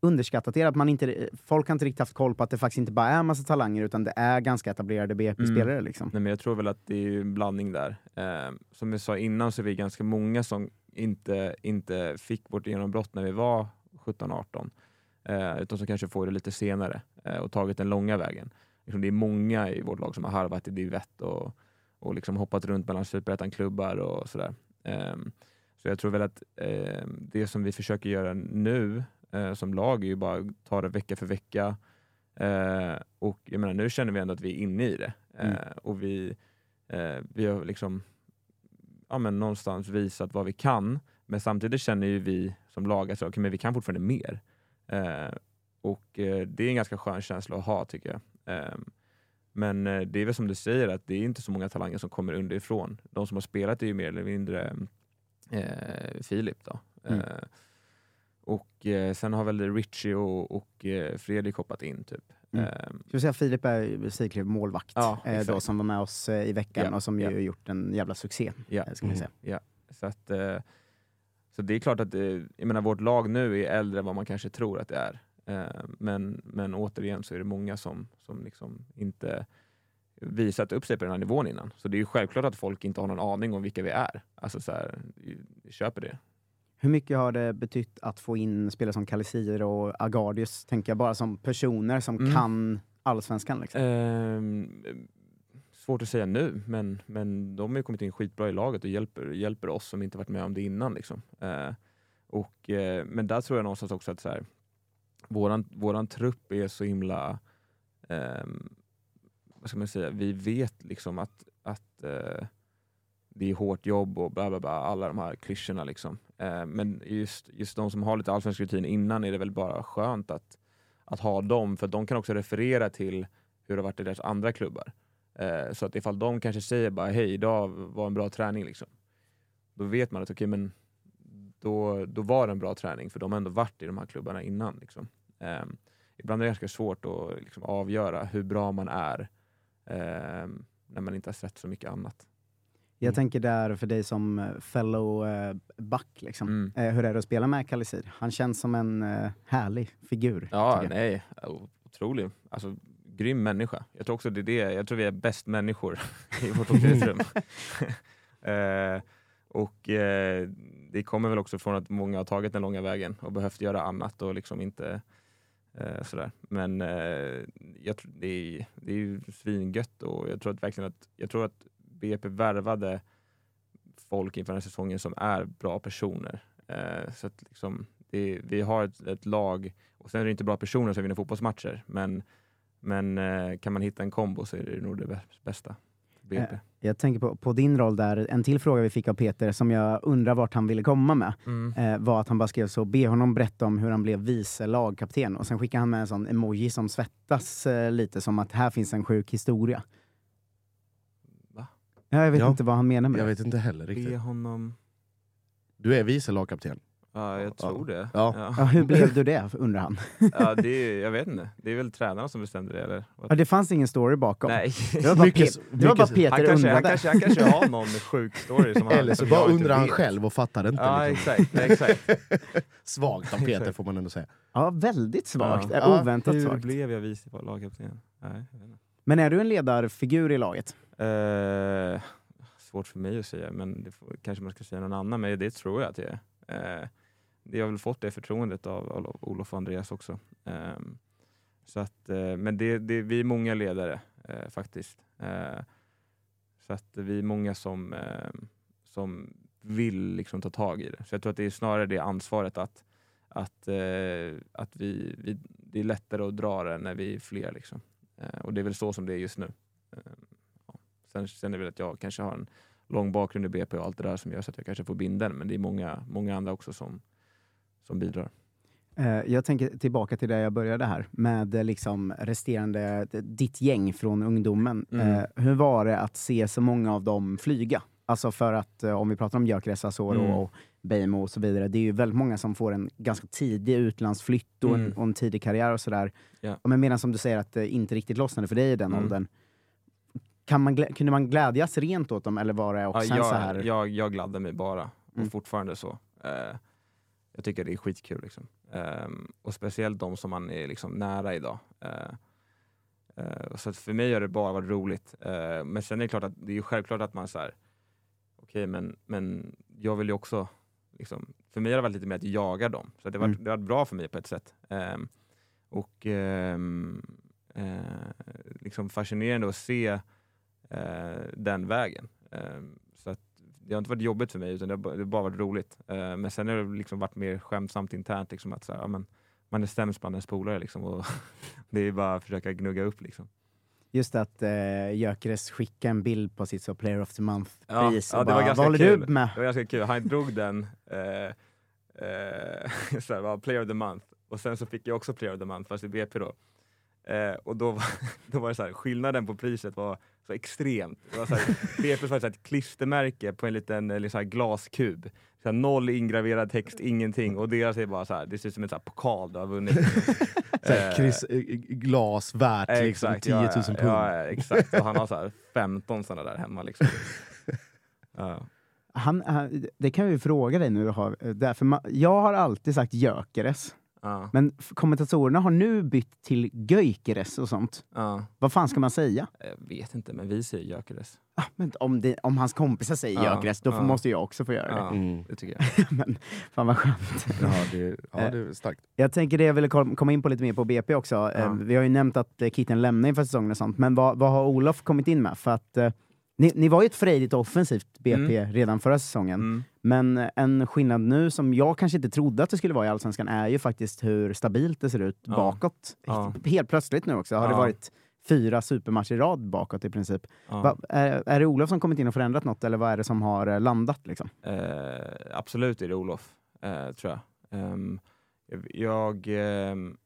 underskattat er? Att man inte, folk har inte riktigt haft koll på att det faktiskt inte bara är en massa talanger, utan det är ganska etablerade BP-spelare. Liksom. Nej, men jag tror väl att det är en blandning där. Eh, som jag sa innan så är vi ganska många som inte, inte fick vårt genombrott när vi var 17-18. Eh, utan som kanske får det lite senare och tagit den långa vägen. Liksom det är många i vårt lag som har harvat i div 1 och, och liksom hoppat runt mellan superettan-klubbar och sådär. Eh, så jag tror väl att eh, det som vi försöker göra nu eh, som lag är ju bara ta det vecka för vecka. Eh, och jag menar, nu känner vi ändå att vi är inne i det. Eh, Mm. och vi, eh, vi har liksom ja, men någonstans visat vad vi kan. Men samtidigt känner ju vi som lag att okay, men vi kan fortfarande mer. Eh, och eh, det är en ganska skön känsla att ha tycker jag. Eh, men det är väl som du säger att det är inte så många talanger som kommer underifrån. De som har spelat är ju mer eller mindre eh, Filip då. Mm. Eh, och eh, sen har väl Richie och, och eh, Fredrik hoppat in typ. Mm. Eh, Ska vi säga Filip är Siklev målvakt, Ja, då, som var med oss i veckan Ja, och som ju ja. gjort en jävla succé. Ja. eh, Ska man säga. Ja, så att så det är klart att jag menar, vårt lag nu är äldre än vad man kanske tror att det är. Eh, men, men återigen så är det många som, som liksom inte visat upp sig på den här nivån innan. Så det är ju självklart att folk inte har någon aning om vilka vi är. Alltså så här, köper det. Hur mycket har det betytt att få in spelare som Kalisir och Agardius, tänker jag, bara som personer som Mm. kan allsvenskan? Liksom? Ehm, svårt att säga nu, men, men de har ju kommit in skitbra i laget och hjälper, hjälper oss som inte varit med om det innan. Liksom. Eh, och, eh, men där tror jag någonstans också att så här, våran, våran trupp är så himla... Eh, vad ska man säga? Vi vet liksom att, att eh, det är hårt jobb och bla bla bla, alla de här klyschorna. Liksom. Eh, men just, just de som har lite allsvensk rutin innan är det väl bara skönt att, att ha dem, för de kan också referera till hur det har varit i deras andra klubbar. Eh, så att ifall de kanske säger bara hej, idag var en bra träning, liksom, då vet man att okej, men då, då var det en bra träning, för de har ändå varit i de här klubbarna innan. Liksom. Eh, ibland är det ganska svårt att liksom, avgöra hur bra man är eh, när man inte har sett så mycket annat. Jag Mm. tänker där för dig som eh, fellow eh, back, liksom. Mm. eh, hur är det att spela med Kalisir? Han känns som en eh, härlig figur. Ja, nej. Otrolig. Alltså, grym människa. Jag tror också det är det. Jag tror vi är bäst människor i vårt omklädningsrum. eh, och eh, det kommer väl också från att många har tagit den långa vägen och behövt göra annat och liksom inte eh, sådär. Men eh, jag, det, är, det är ju svingött och jag tror att verkligen att, jag tror att BP värvade folk inför den här säsongen som är bra personer. Eh, så att liksom, det, vi har ett, ett lag, och sen är det inte bra personer som vinner fotbollsmatcher, men, men eh, kan man hitta en kombo så är det nog det bästa. BP. Eh, Jag tänker på, på din roll där, en till fråga vi fick av Peter som jag undrar vart han ville komma med. Mm. Eh, var att han bara skrev så, be honom berätta om hur han blev vice lagkapten. Och sen skickade han med en sån emoji som svettas eh, lite, som att här finns en sjuk historia. Va? Ja, jag vet Ja. inte vad han menar med Jag det. vet inte heller Be riktigt. honom... Du är vice lagkapten. Ja, jag tror det. Ja. Ja, hur blev du det, undrar han. ja, det är, jag vet inte. Det är väl tränarna som bestämde det, eller? Ja, det fanns ingen story bakom. Nej. Det var bara, Mycket- Pe- det var bara Peter Han kanske, han, undrade. kanske, han kanske har någon sjuk story som han Eller så bara undrar han vet. själv och fattar inte. Ja, liksom. exakt. exakt. Svagt av Peter får man ändå säga. Ja, väldigt svagt. Ja. Ja, Oväntat Hur svagt. blev jag vice lagkapten? Nej. Men är du en ledarfigur i laget? Eh, svårt för mig att säga, men det får, kanske man ska säga någon annan. Men det tror jag att jag är. Eh, jag har väl fått det förtroendet av, av Olof och Andreas också. Um, så att, uh, men det, det, vi är många ledare uh, faktiskt. Uh, så att vi är många som, ehm, som vill liksom ta tag i det. Så jag tror att det är snarare det ansvaret att, att, att vi, vi, det är lättare att dra det när vi är fler. Liksom. Och det är väl så som det är just nu. Ehm, ja. Sen, sen är det väl att jag kanske har en lång bakgrund i BP och allt det där som gör så att jag kanske får bindeln, men det är många, många andra också som, som bidrar. Eh, Jag tänker tillbaka till där jag började här, med eh, liksom resterande, ditt gäng från ungdomen. Mm. Eh, Hur var det att se så många av dem flyga? Alltså för att, eh, om vi pratar om Gyökeres, Asoro Mm. och Beijmo och så vidare, det är ju väldigt många som får en ganska tidig utlandsflytt och, en, Mm. och en tidig karriär och sådär. Ja. Men medan som du säger att det inte riktigt lossnade för dig i den Mm. åldern, kan man, kunde man glädjas rent åt dem eller var det också Ja, en jag, så här... jag, jag gladde mig bara, och Mm. fortfarande så. Eh, jag tycker det är skitkul. Liksom. Ehm, och speciellt de som man är liksom nära idag. Eh, eh, så för mig har det bara varit roligt. Eh, men sen är det klart att det är självklart att man så här, okej men, men jag vill ju också, liksom, för mig har det varit lite mer att jaga dem. Så det, har varit, Mm. det har varit bra för mig på ett sätt. Ehm, och eh, liksom fascinerande att se den vägen. Det har inte varit jobbigt för mig, utan det har, bara- det har bara varit roligt. Eh, men sen har det liksom varit mer skämtsamt internt, liksom att så här, ja, men, man är sämst bland ens polare liksom, och det är bara att försöka gnugga upp. Liksom. Just att eh, Gyökeres skickade en bild på sitt så Player of the Month-pris. Ja, och var bara, ganska Vad håller kul. du med? Det var ganska kul. Han drog den, eh, eh, så här, Player of the Month, och sen så fick jag också Player of the Month, fast i BP då. Eh, och då var, då var det så här, skillnaden på priset var så extremt. Det var så här, BP var så här ett klistermärke på en liten eh, så här glaskub. Så här, noll ingraverad text, ingenting. Och deras är bara så här, det ser ut som en så här pokal du har vunnit. Så här, Eh, Chris, eh, glas värt liksom, exakt, 10 000 ja, pund. Ja, ja, exakt. Och han har så här 15 sådana där hemma. Liksom. Ja. Han, han, det kan vi fråga dig nu. Har, där, för ma- jag har alltid sagt Gyökeres, Ja. men kommentatorerna har nu bytt till Göikeres och sånt. Ja. Vad fan ska man säga? Jag vet inte, men vi säger Gyökeres. Ah, men om, det, om hans kompisar säger Ja, Gyökeres, då får, ja. måste jag också få göra det. Mm. det tycker jag. men fan vad skönt. Ja, det, ja, det är starkt. Jag tänker det jag ville kom- komma in på lite mer på BP också. Ja. Eh, vi har ju nämnt att eh, Kitten lämnar inför säsongen och sånt, men vad, vad har Olof kommit in med? För att eh, ni, ni var ju ett frejdigt offensivt BP redan förra säsongen. Mm. Men eh, en skillnad nu som jag kanske inte trodde att det skulle vara i Allsvenskan är ju faktiskt hur stabilt det ser ut Ja. bakåt. Ja. Helt plötsligt nu också har det Ja. varit fyra supermatcher i rad bakåt i princip. Va, är, är det Olof som kommit in och förändrat något eller vad är det som har eh, landat? Liksom? Eh, absolut är det Olof, eh, tror jag. Ehm, jag ehm,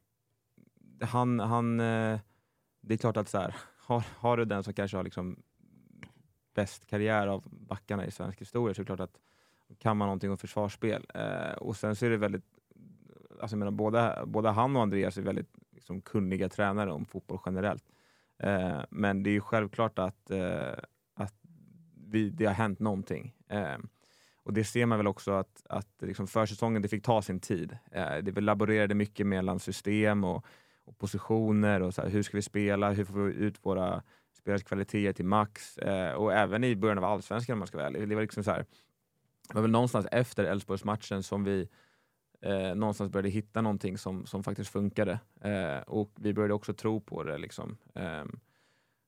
han, han, eh, det är klart att så här, har, har du den som kanske har liksom bäst karriär av backarna i svensk historia så är det klart att kan man någonting om försvarsspel. Eh, och sen så är det väldigt, alltså jag menar, både, både han och Andreas är väldigt liksom, kunniga tränare om fotboll generellt. Eh, men det är ju självklart att, eh, att vi, det har hänt någonting. Eh, och det ser man väl också att, att liksom försäsongen, det fick ta sin tid. Eh, det vi laborerade mycket mellan system och, och positioner och så här, hur ska vi spela, hur får vi ut våra spelares kvaliteter till max? Eh, och även i början av allsvenskan om man ska vara ärlig. Det var liksom så här, det var väl någonstans efter Elfsborgsmatchen som vi eh, någonstans började hitta någonting som, som faktiskt funkade. Eh, och vi började också tro på det. Liksom. Ehm,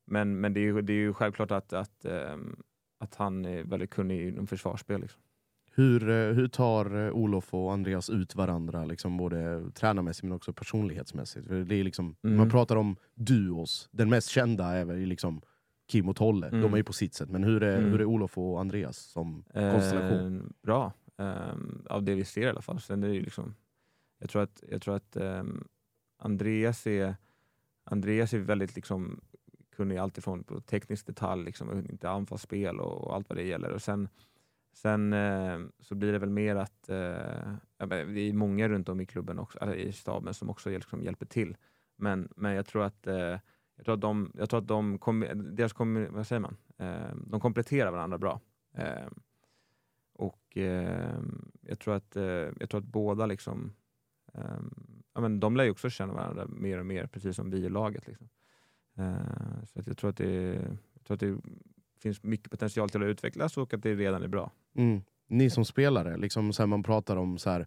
men men det, är, ju- det är ju självklart att, att, ehm, att han är väldigt kunnig inom försvarsspel. Liksom. Hur, eh, hur tar eh, Olof och Andreas ut varandra, liksom både tränarmässigt men också personlighetsmässigt? För det är liksom, Mm. Man pratar om duos, den mest kända är väl liksom Kim och Tolle, Mm. de är ju på sitt sätt. Men hur är, Mm. hur är Olof och Andreas som konstellation? Eh, bra, Ehm, av det vi ser i alla fall. Sen är det ju liksom, jag tror att, jag tror att ehm, Andreas, är, Andreas är väldigt liksom, kunnig alltifrån på teknisk detalj, liksom, inte anfallsspel och, och allt vad det gäller. Och sen sen eh, så blir det väl mer att ja, men det är många runt om i klubben, också, i staben, som också liksom hjälper till. Men, men jag tror att eh, jag tror att de, jag tror att de kom, deras kom, vad säger man? Eh, de kompletterar varandra bra. Eh, och eh, jag, tror att, eh, jag tror att båda liksom, eh, ja, men de lär ju också känna varandra mer och mer, precis som vi i laget. Liksom. Eh, så att jag, tror att det, jag tror att det finns mycket potential till att utvecklas och att det redan är bra. Mm. Ni som spelare, liksom, så här, man pratar om så här, eh,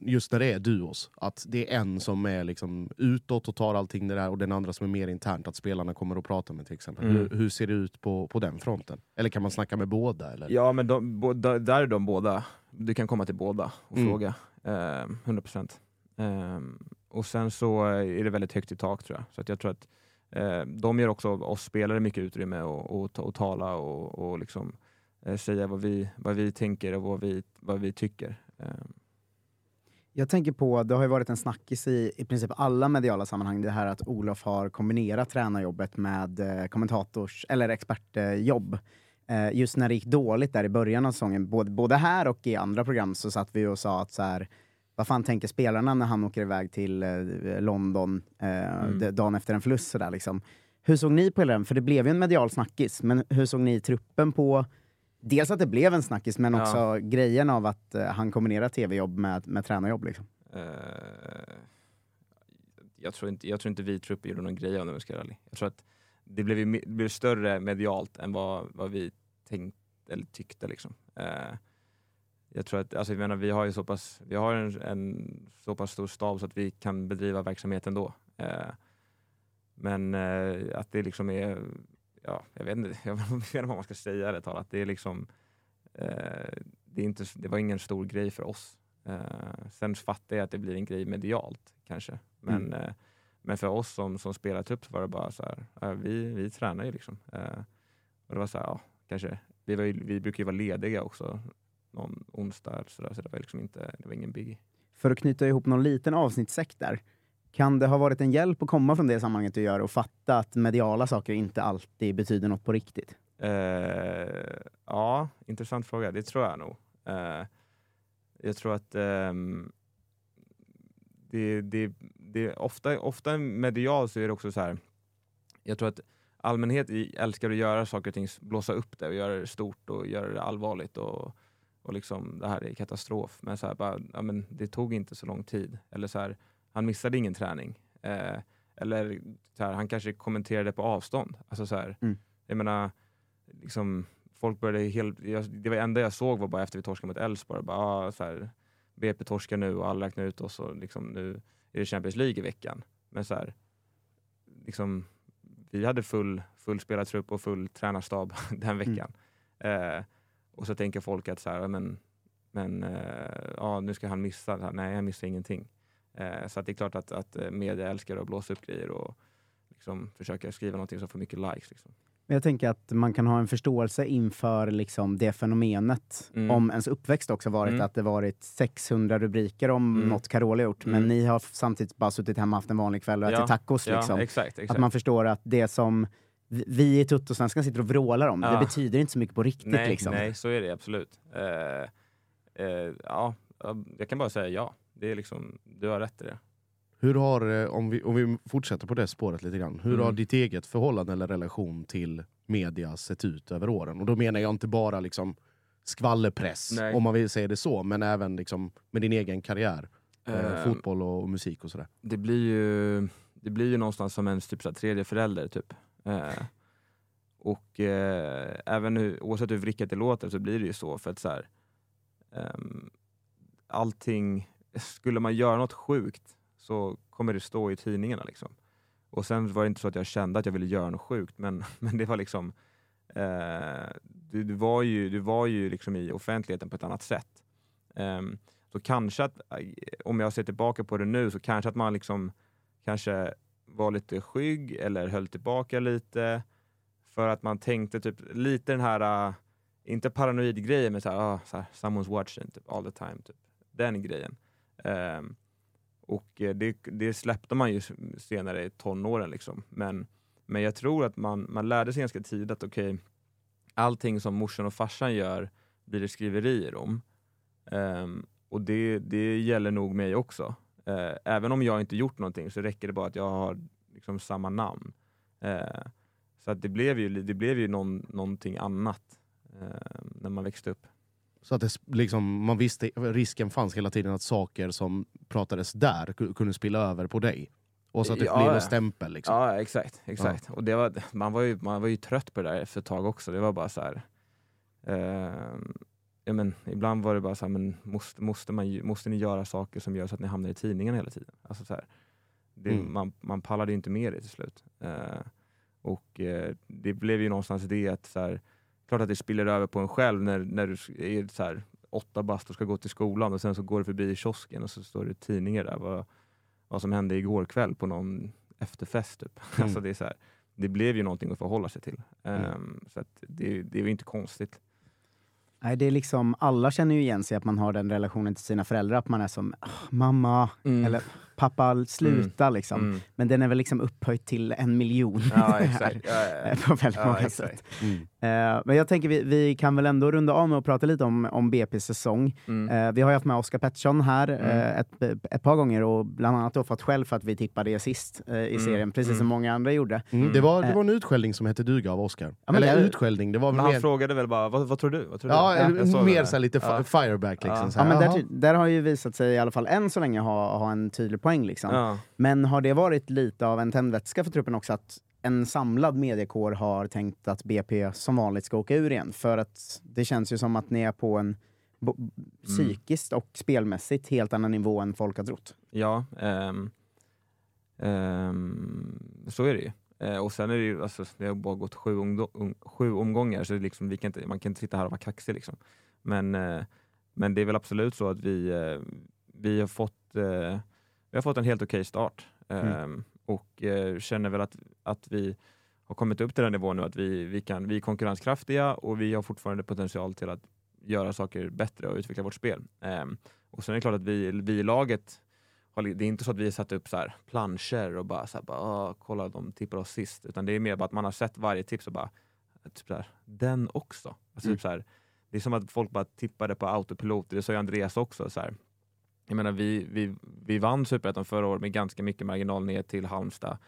just när det är duos, att det är en som är liksom utåt och tar allting det där och den andra som är mer internt, att spelarna kommer och pratar med till exempel. Mm. Hur, hur ser det ut på, på den fronten? Eller kan man snacka med båda? Eller? Ja, men de, bo, där är de båda. Du kan komma till båda och Mm. fråga. Eh, 100%. Eh, och sen så är det väldigt högt i tak tror jag. Så jag tror att eh, de ger också oss spelare mycket utrymme att och, ta- och tala och, och liksom, eh, säga vad vi, vad vi tänker och vad vi, vad vi tycker. Jag tänker på, det har ju varit en snackis i i princip alla mediala sammanhang, det här att Olof har kombinerat tränarjobbet med eh, kommentators eller expertjobb. Eh, just när det gick dåligt där i början av säsongen, både, både här och i andra program, så satt vi och sa att så här, vad fan tänker spelarna när han åker iväg till eh, London eh, Mm. dagen efter en förlust? Så där, liksom. Hur såg ni på hela den? För det blev ju en medial snackis, men hur såg ni truppen på Dels att det blev en snackis, men Ja. också grejen av att eh, han kombinerar tv-jobb med, med tränarjobb. Liksom. Eh, jag, tror inte, jag tror inte vi trupper gjorde någon grej av det jag ska ärlig. Jag tror att det blev, ju det blev större medialt än vad, vad vi tänkte eller tyckte. Liksom. Eh, jag tror att, alltså, jag menar, vi har ju så pass, vi har en, en så pass stor stab så att vi kan bedriva verksamheten då. Eh, men att det liksom är, ja, jag vet inte, jag vet inte vad man ska säga ärligt talat. Det är liksom, eh, det, är inte, det var ingen stor grej för oss. Eh, sen fattar jag att det blir en grej medialt kanske. Men, Mm. eh, men för oss som, som spelartrupp så var det bara så här, vi, vi tränar ju liksom. Eh, och det var så här, ja, kanske, vi, var ju, vi brukar ju vara lediga också någon onsdag, så, där, så det var liksom inte, det var ingen biggie. För att knyta ihop någon liten avsnittssäck där, kan det ha varit en hjälp att komma från det sammanhanget du gör och fatta att mediala saker inte alltid betyder något på riktigt? Uh, ja, intressant fråga. Det tror jag nog. Uh, jag tror att um, det, det, det, ofta, ofta medial så är det också så här. Jag tror att allmänhet älskar att göra saker och ting, blåsa upp det och göra det stort och göra det allvarligt och, och liksom det här är katastrof. Men, så här, bara, ja, men det tog inte så lång tid. Eller så här, han missade ingen träning. Eh, eller här, han kanske kommenterade på avstånd. Alltså så här, Mm. Jag menar, liksom, folk började helt, jag, det var enda jag såg var bara efter vi torskade mot Elfsborg, bara, ah, så här, BP torskar nu och alla räknar ut oss och liksom, nu är det Champions League i veckan. Men så här, liksom, vi hade full, full spelartrupp och full tränarstab den veckan. Eh, och så tänker folk att så här, men, men eh, ja, nu ska han missa. Här, Nej, han missar ingenting. Eh, så att det är klart att, att eh, media älskar att blåsa upp grejer och liksom försöka skriva någonting som får mycket likes. Liksom. Men jag tänker att man kan ha en förståelse inför liksom det fenomenet, Mm. om ens uppväxt också varit Mm. att det varit 600 rubriker om Mm. något Carola gjort, men Mm. ni har samtidigt bara suttit hemma haft en vanlig kväll och ätit Ja, tacos. ja, Liksom. exakt, exakt. Att man förstår att det som vi- i Tuttosvenskan sitter och vrålar om, Ja. det betyder inte så mycket på riktigt. nej, liksom. nej, så är det absolut. Eh, ja, ja, jag kan bara säga ja. Det är liksom, du har rätt i det. Hur har, eh, om vi, om vi fortsätter på det spåret lite grann, hur Mm. har ditt eget förhållande eller relation till media sett ut över åren? Och då menar jag inte bara liksom skvallerpress, Nej. om man vill säga det så, men även liksom med din egen karriär. Eh, Eh, fotboll och musik och sådär. det blir ju, det blir ju någonstans som en typ, så här, tredje förälder. Typ. Eh, och eh, även hur, oavsett hur vrickat det låter så blir det ju så. För att så här, ehm, allting, skulle man göra något sjukt så kommer det stå i tidningarna. Liksom. Och sen var det inte så att jag kände att jag ville göra något sjukt, men, men det var liksom eh, du, du var ju, du var ju liksom i offentligheten på ett annat sätt. Eh, så kanske att, eh, om jag ser tillbaka på det nu, så kanske att man liksom kanske var lite skygg eller höll tillbaka lite för att man tänkte typ lite den här, uh, inte paranoid grejen men såhär, uh, ah, så här, someone's watching typ, all the time. Typ. Den grejen. Ehm, och det, det, släppte man ju senare i tonåren. Liksom. Men, men jag tror att man, man lärde sig ganska tidigt att okej, okay, allting som morsan och farsan gör blir det skriverier om. Um, ehm, och det, det gäller nog mig också. Uh, även om jag inte gjort någonting så räcker det bara att jag har liksom samma namn. Uh, så att det blev ju, det blev ju någon, någonting annat uh, när man växte upp. Så att det, liksom, man visste, risken fanns hela tiden att saker som pratades där kunde spilla över på dig? Och så att det ja, blir en stämpel? Liksom. Ja, exakt. exakt. Ja. Och det var, man, var ju, man var ju trött på det där efter ett tag också. Det var bara så här, ja, men, ibland var det bara så här, men måste, måste, man, måste ni göra saker som gör så att ni hamnar i tidningen hela tiden? Alltså, så här, det, mm. man, man pallade inte med det till slut. Uh, och uh, det blev ju någonstans det att så här, klart att det spiller över på en själv när, när du är så här, åtta bast och ska gå till skolan och sen så går du förbi kiosken och så står det tidningar där vad, vad som hände igår kväll på någon efterfest. Typ. Mm. Alltså det, är så här, det blev ju någonting att förhålla sig till. Um, mm. Så det, det är ju inte konstigt. Nej, det är liksom, alla känner ju igen sig att man har den relationen till sina föräldrar, att man är som mamma, mm. eller pappa sluta mm. liksom. Mm. Men den är väl liksom upphöjt till en miljon. Ja, exakt. Ja, ja, på väldigt ja, många exakt. sätt. Mm. Uh, men jag tänker vi, vi kan väl ändå runda av med att prata lite om, om BP's säsong. Uh, vi har ju haft med Oskar Pettersson här uh, ett, ett par gånger och bland annat då fått skäll för att vi tippade det sist i mm. serien, precis som mm. många andra gjorde. Det, var, det var en utskällning som hette duga av Oskar. Ja, Eller det, utskällning, det var men Han frågade väl bara, vad, vad tror du? Vad tror ja, du? mer så lite fireback. Liksom, ja. men där, där, har ju visat sig, i alla fall än så länge, ha, ha en tydlig poäng. Liksom. Men har det varit lite av en tändvätska för truppen också att en samlad mediekår har tänkt att BP som vanligt ska åka ur igen? För att det känns ju som att ni är på en mm. psykiskt och spelmässigt helt annan nivå än folk har trott. Ja, um, um, så är det ju. Uh, och sen är det ju, alltså, det har bara gått sju, um, sju omgångar, så liksom, vi kan inte, man kan inte sitta här och vara kaxig. Liksom. Men, uh, men det är väl absolut så att vi, uh, vi har fått vi har fått en helt okej okay start mm. Ehm, och eh, känner väl att, att vi har kommit upp till den nivån nu att vi, vi, kan, vi är konkurrenskraftiga och vi har fortfarande potential till att göra saker bättre och utveckla vårt spel. Um, och sen är det klart att vi, vi i laget, har, det är inte så att vi har satt upp så här planscher och bara, så här, bara kolla de tippar oss sist, utan det är mer bara att man har sett varje tips och bara, typ så här, den också. Alltså, mm. typ så här, det är som att folk bara tippade på autopilot, det sa ju Andreas också. Så här, jag menar, vi, vi, vi vann Superettan förra året med ganska mycket marginal ner till Halmstad.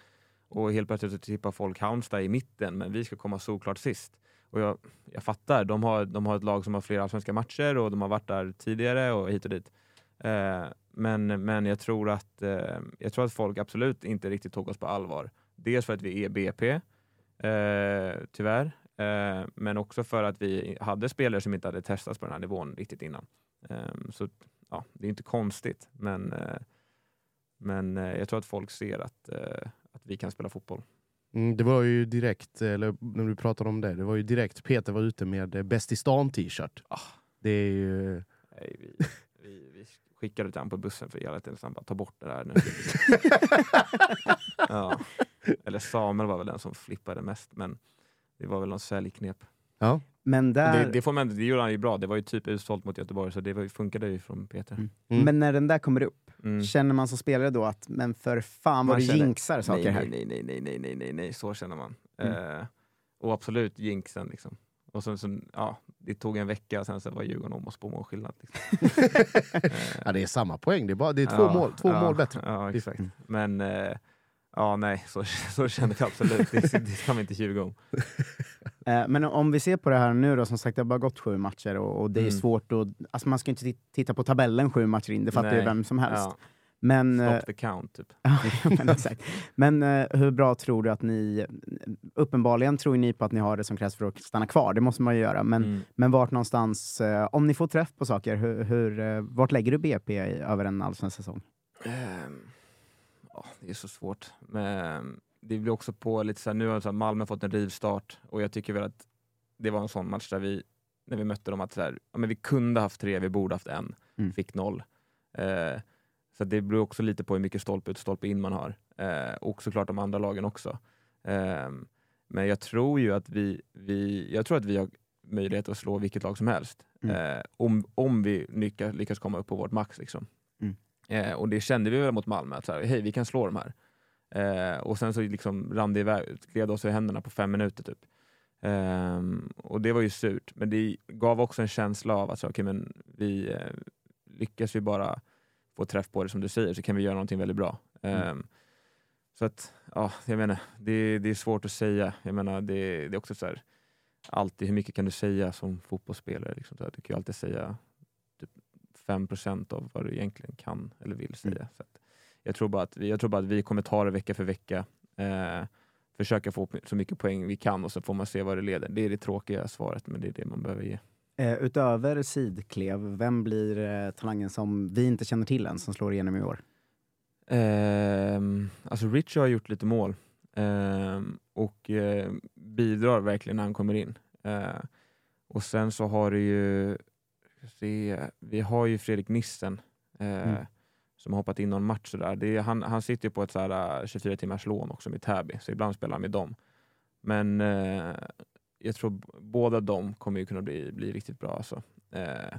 Och helt plötsligt så tippar folk Halmstad i mitten, men vi ska komma såklart sist. Och jag, jag fattar, de har, de har ett lag som har flera svenska matcher och de har varit där tidigare och hit och dit. Eh, men, men jag tror, att, eh, jag tror att folk absolut inte riktigt tog oss på allvar. Dels för att vi är BP, eh, tyvärr, eh, men också för att vi hade spelare som inte hade testats på den här nivån riktigt innan. Eh, så ja, det är inte konstigt, men, eh, men eh, jag tror att folk ser att, eh, att vi kan spela fotboll. Mm, det var ju direkt, eller när du pratade om det, det var ju direkt Peter var ute med Bäst i stan t-shirt. Ah. Det är ju... Nej, vi, vi, vi skickade till honom på bussen för hela tiden, så han bara ta bort det här nu. ja. Eller Samuel var väl den som flippade mest, men det var väl någon säljknep. Ja. Men där... det, det, får man, det gjorde han ju bra, det var ju typ utsålt mot Göteborg, så det var, funkade ju från Peter. Mm. Mm. Men när den där kommer upp, mm. känner man som spelare då att men för fan vad du jinxar saker nej, här? Nej, nej, nej, nej, nej, nej, nej, så känner man. Uh, och absolut jinxen liksom. Och sen, så, ja, det tog en vecka, sen så var Djurgården om oss på målskillnad. Liksom. ja, det är samma poäng, det är, bara, det är två, ja, mål, två ja, mål bättre. Ja, exakt. Men uh, ja, nej, så, så kände vi absolut. Det, det kan vi inte ljuga om. Eh, men om vi ser på det här nu då, som sagt det har bara gått sju matcher och, och det är mm. svårt att... Alltså man ska inte titta på tabellen sju matcher in, det fattar ju vem som helst. Ja. Men, eh, Stop the count, typ. Men, exakt. men eh, hur bra tror du att ni... Uppenbarligen tror ni på att ni har det som krävs för att stanna kvar, det måste man ju göra. Men, Mm. men vart någonstans, eh, om ni får träff på saker, hur, hur, eh, vart lägger du BP i, över en allsvensk säsong? Ehm, ja, det är så svårt. Men det blir också på lite så här, nu har så här Malmö fått en rivstart och jag tycker väl att det var en sån match där vi, när vi mötte dem, att så här, ja, men vi kunde haft tre, vi borde haft en, Mm. fick noll. Eh, så det beror också lite på hur mycket stolpe ut stolpe in man har. Eh, och såklart de andra lagen också. Ehm, men jag tror ju att vi, vi, jag tror att vi har möjlighet att slå vilket lag som helst. Mm. Eh, om, om vi lyckas, lyckas komma upp på vårt max. Liksom. Mm. Eh, och det kände vi väl mot Malmö, att så här, hej vi kan slå de här. Eh, och sen så liksom rann det iväg, gled oss i händerna på fem minuter typ. Ehm, och det var ju surt, men det gav också en känsla av att så, okay, men vi eh, lyckas vi bara få träff på det som du säger så kan vi göra någonting väldigt bra. Ehm, Så att, ja, jag menar, det, det är svårt att säga. Jag menar, det, det är också så här, alltid hur mycket kan du säga som fotbollsspelare? Liksom, här, du kan ju alltid säga typ 5% av vad du egentligen kan eller vill säga. Så att, jag, tror bara att vi, jag tror bara att vi kommer ta det vecka för vecka. Eh, försöka få så mycket poäng vi kan och så får man se vad det leder. Det är det tråkiga svaret, men det är det man behöver ge. Eh, utöver Sidklev, vem blir eh, talangen som vi inte känner till än, som slår igenom i år? Ehm, alltså Richie har gjort lite mål ehm, och eh, bidrar verkligen när han kommer in. Eh, och sen så har du ju, se, vi har ju Fredrik Nissen eh, Mm. Som har hoppat in någon match. Sådär. Det är, han, han sitter ju på ett så här, eh, 24 timmars lån också med Täby, så ibland spelar han med dem. Men eh, jag tror båda de kommer ju kunna bli, bli riktigt bra. Alltså. Eh,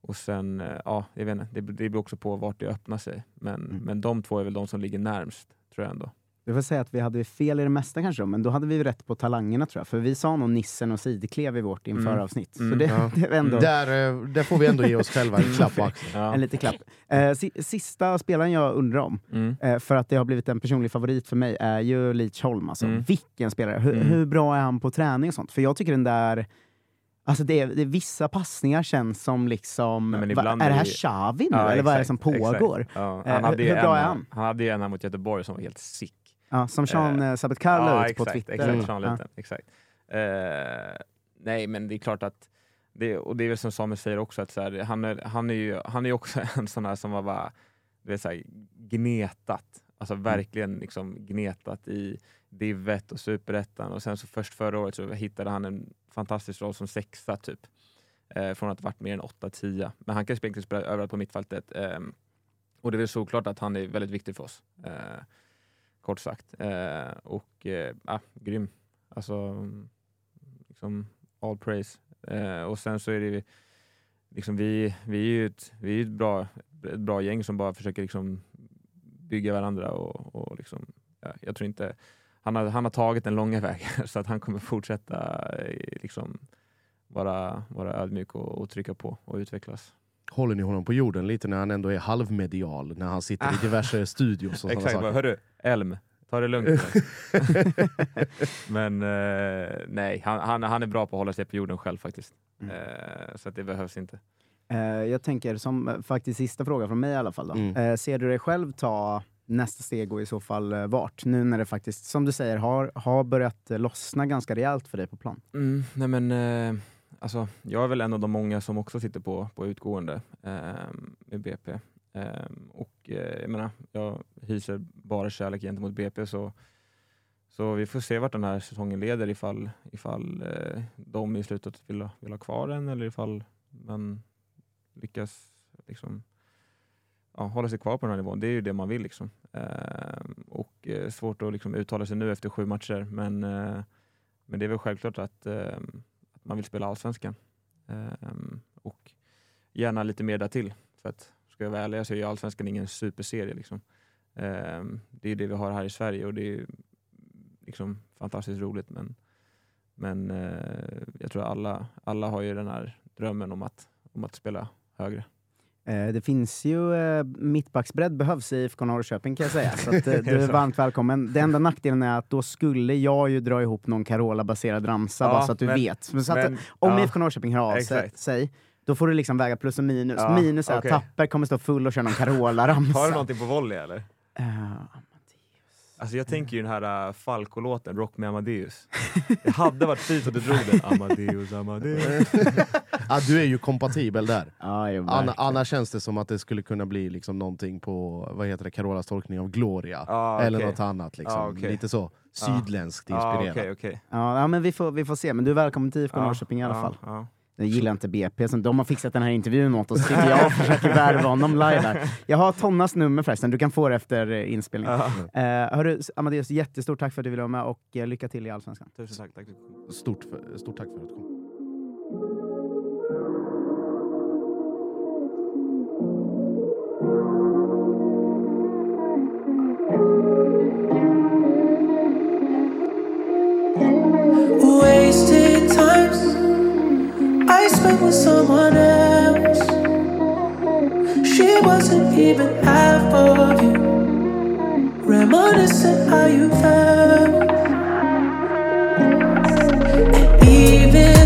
och sen, eh, ja, jag vet inte, det, det beror också på vart det öppnar sig. Men, Mm. men de två är väl de som ligger närmst, tror jag ändå. Jag får säga att vi hade fel i det mesta kanske, men då hade vi rätt på talangerna tror jag. För vi sa nog Nissen och Sidklev i vårt införavsnitt. Så Mm. det, Ja. det ändå Där, eh, där får vi ändå ge oss själva en klapp på axeln. Ja. en liten klapp. Eh, si, sista spelaren jag undrar om, Mm. eh, för att det har blivit en personlig favorit för mig, är ju Leach Holm. Alltså. Mm. Vilken spelare! Hur, Mm. hur bra är han på träning och sånt? För jag tycker den där Alltså det det vissa passningar känns som liksom, va, är det är här Xavi nu Ja, eller vad är det som exakt, exakt. pågår? Ja, Eh, han, hade hur- hur bra en, är han? han hade ju en här mot Göteborg som var helt sick. Ja, som Sean Eh, eh, Sabetkar la ut på Twitter. Exakt, Sean Ja. Liten, exakt. Eh, nej, men det är klart att, det, och det är väl som Samuel säger också, att så här, han, är, han, är ju, han är ju också en sån här som har bara, du vet, så här, gnetat. Alltså Mm. verkligen liksom gnetat i divet och superettan. Och sen så först förra året så hittade han en fantastisk roll som sexa typ. Eh, från att ha varit mer än 8-10. Men han kan spela överallt på mittfältet. ehm, och det är väl såklart att han är väldigt viktig för oss. Eh, kort sagt. Eh, och eh, ah, grym. Alltså, liksom all praise. Eh, och sen så är det liksom vi, vi är ju ett, vi är ett, bra, ett bra gäng som bara försöker liksom bygga varandra och, och liksom, ja, jag tror inte han har, han har tagit den långa vägen så att han kommer fortsätta eh, liksom vara, vara ödmjuk och, och trycka på och utvecklas. Håller ni honom på jorden lite när han ändå är halvmedial, när han sitter i diverse studios och sådana Exakt, saker? hörru, Elm, ta det lugnt. nu." Men eh, nej, han, han, han är bra på att hålla sig på jorden själv faktiskt. Mm. Eh, så att det behövs inte. Eh, jag tänker, som eh, faktiskt sista fråga från mig i alla fall. Då. Mm. Eh, ser du dig själv ta nästa steg och i så fall eh, vart? Nu när det faktiskt, som du säger, har, har börjat eh, lossna ganska rejält för dig på plan. Mm, nej men, eh, alltså, jag är väl en av de många som också sitter på, på utgående eh, med BP. Eh, och eh, jag menar, jag hyser bara kärlek gentemot BP så, så vi får se vart den här säsongen leder ifall, ifall eh, de i slutet vill, ha- vill ha kvar den eller ifall man lyckas liksom, ja, hålla sig kvar på den här nivån. Det är ju det man vill. Liksom. Eh, och eh, svårt att liksom, uttala sig nu efter sju matcher men, eh, men det är väl självklart att, eh, att man vill spela allsvenskan. Ehm, och gärna lite mer därtill. För att, ska jag vara ärlig så är ju allsvenskan ingen superserie. Liksom. Ehm, det är det vi har här i Sverige och det är liksom fantastiskt roligt. Men, men eh, jag tror alla, alla har ju den här drömmen om att, om att spela högre. Eh, det finns ju, eh, mittbacksbredd behövs i IFK Norrköping kan jag säga. Så att, eh, du Är varmt välkommen. Den enda nackdelen är att då skulle jag ju dra ihop någon Carola-baserad ramsa, Ja, bara så att du men- vet. Men så att, om ja, IFK Norrköping hör av exakt. sig Då får du liksom väga plus och minus. Ja, minus är okej. att Tapper kommer stå full och köra någon Carola-ramsa. Har du någonting på volley eller? Eh, Alltså jag tänker ju den här uh, Falco-låten, Rock med Amadeus. Det hade varit fint om du drog den. Amadeus, Amadeus. Ja, du är ju kompatibel där. ja, jo, Anna, annars känns det som att det skulle kunna bli liksom någonting på vad heter det, Carolas tolkning av Gloria. Ja, Eller okej. något annat. Liksom. Ja, okej. Lite så sydländskt Ja, inspirerat. okej. Ja, ja, men vi får, vi får se. Men du är välkommen till IFK Ja, Norrköping i alla fall. Jag gillar inte BP, så de har fixat den här intervjun åt oss. Sitter jag och försöker värva honom live här. Jag har Tonnas nummer förresten, du kan få det efter eh, inspelningen. Uh, hörru, Amadeus, jättestort tack för att du ville vara med och eh, lycka till i Allsvenskan. Tusen tack. tack. Stort, för, stort tack för att du kom. Wasted I spent with someone else. She wasn't even half of you. Reminiscent how you felt. And even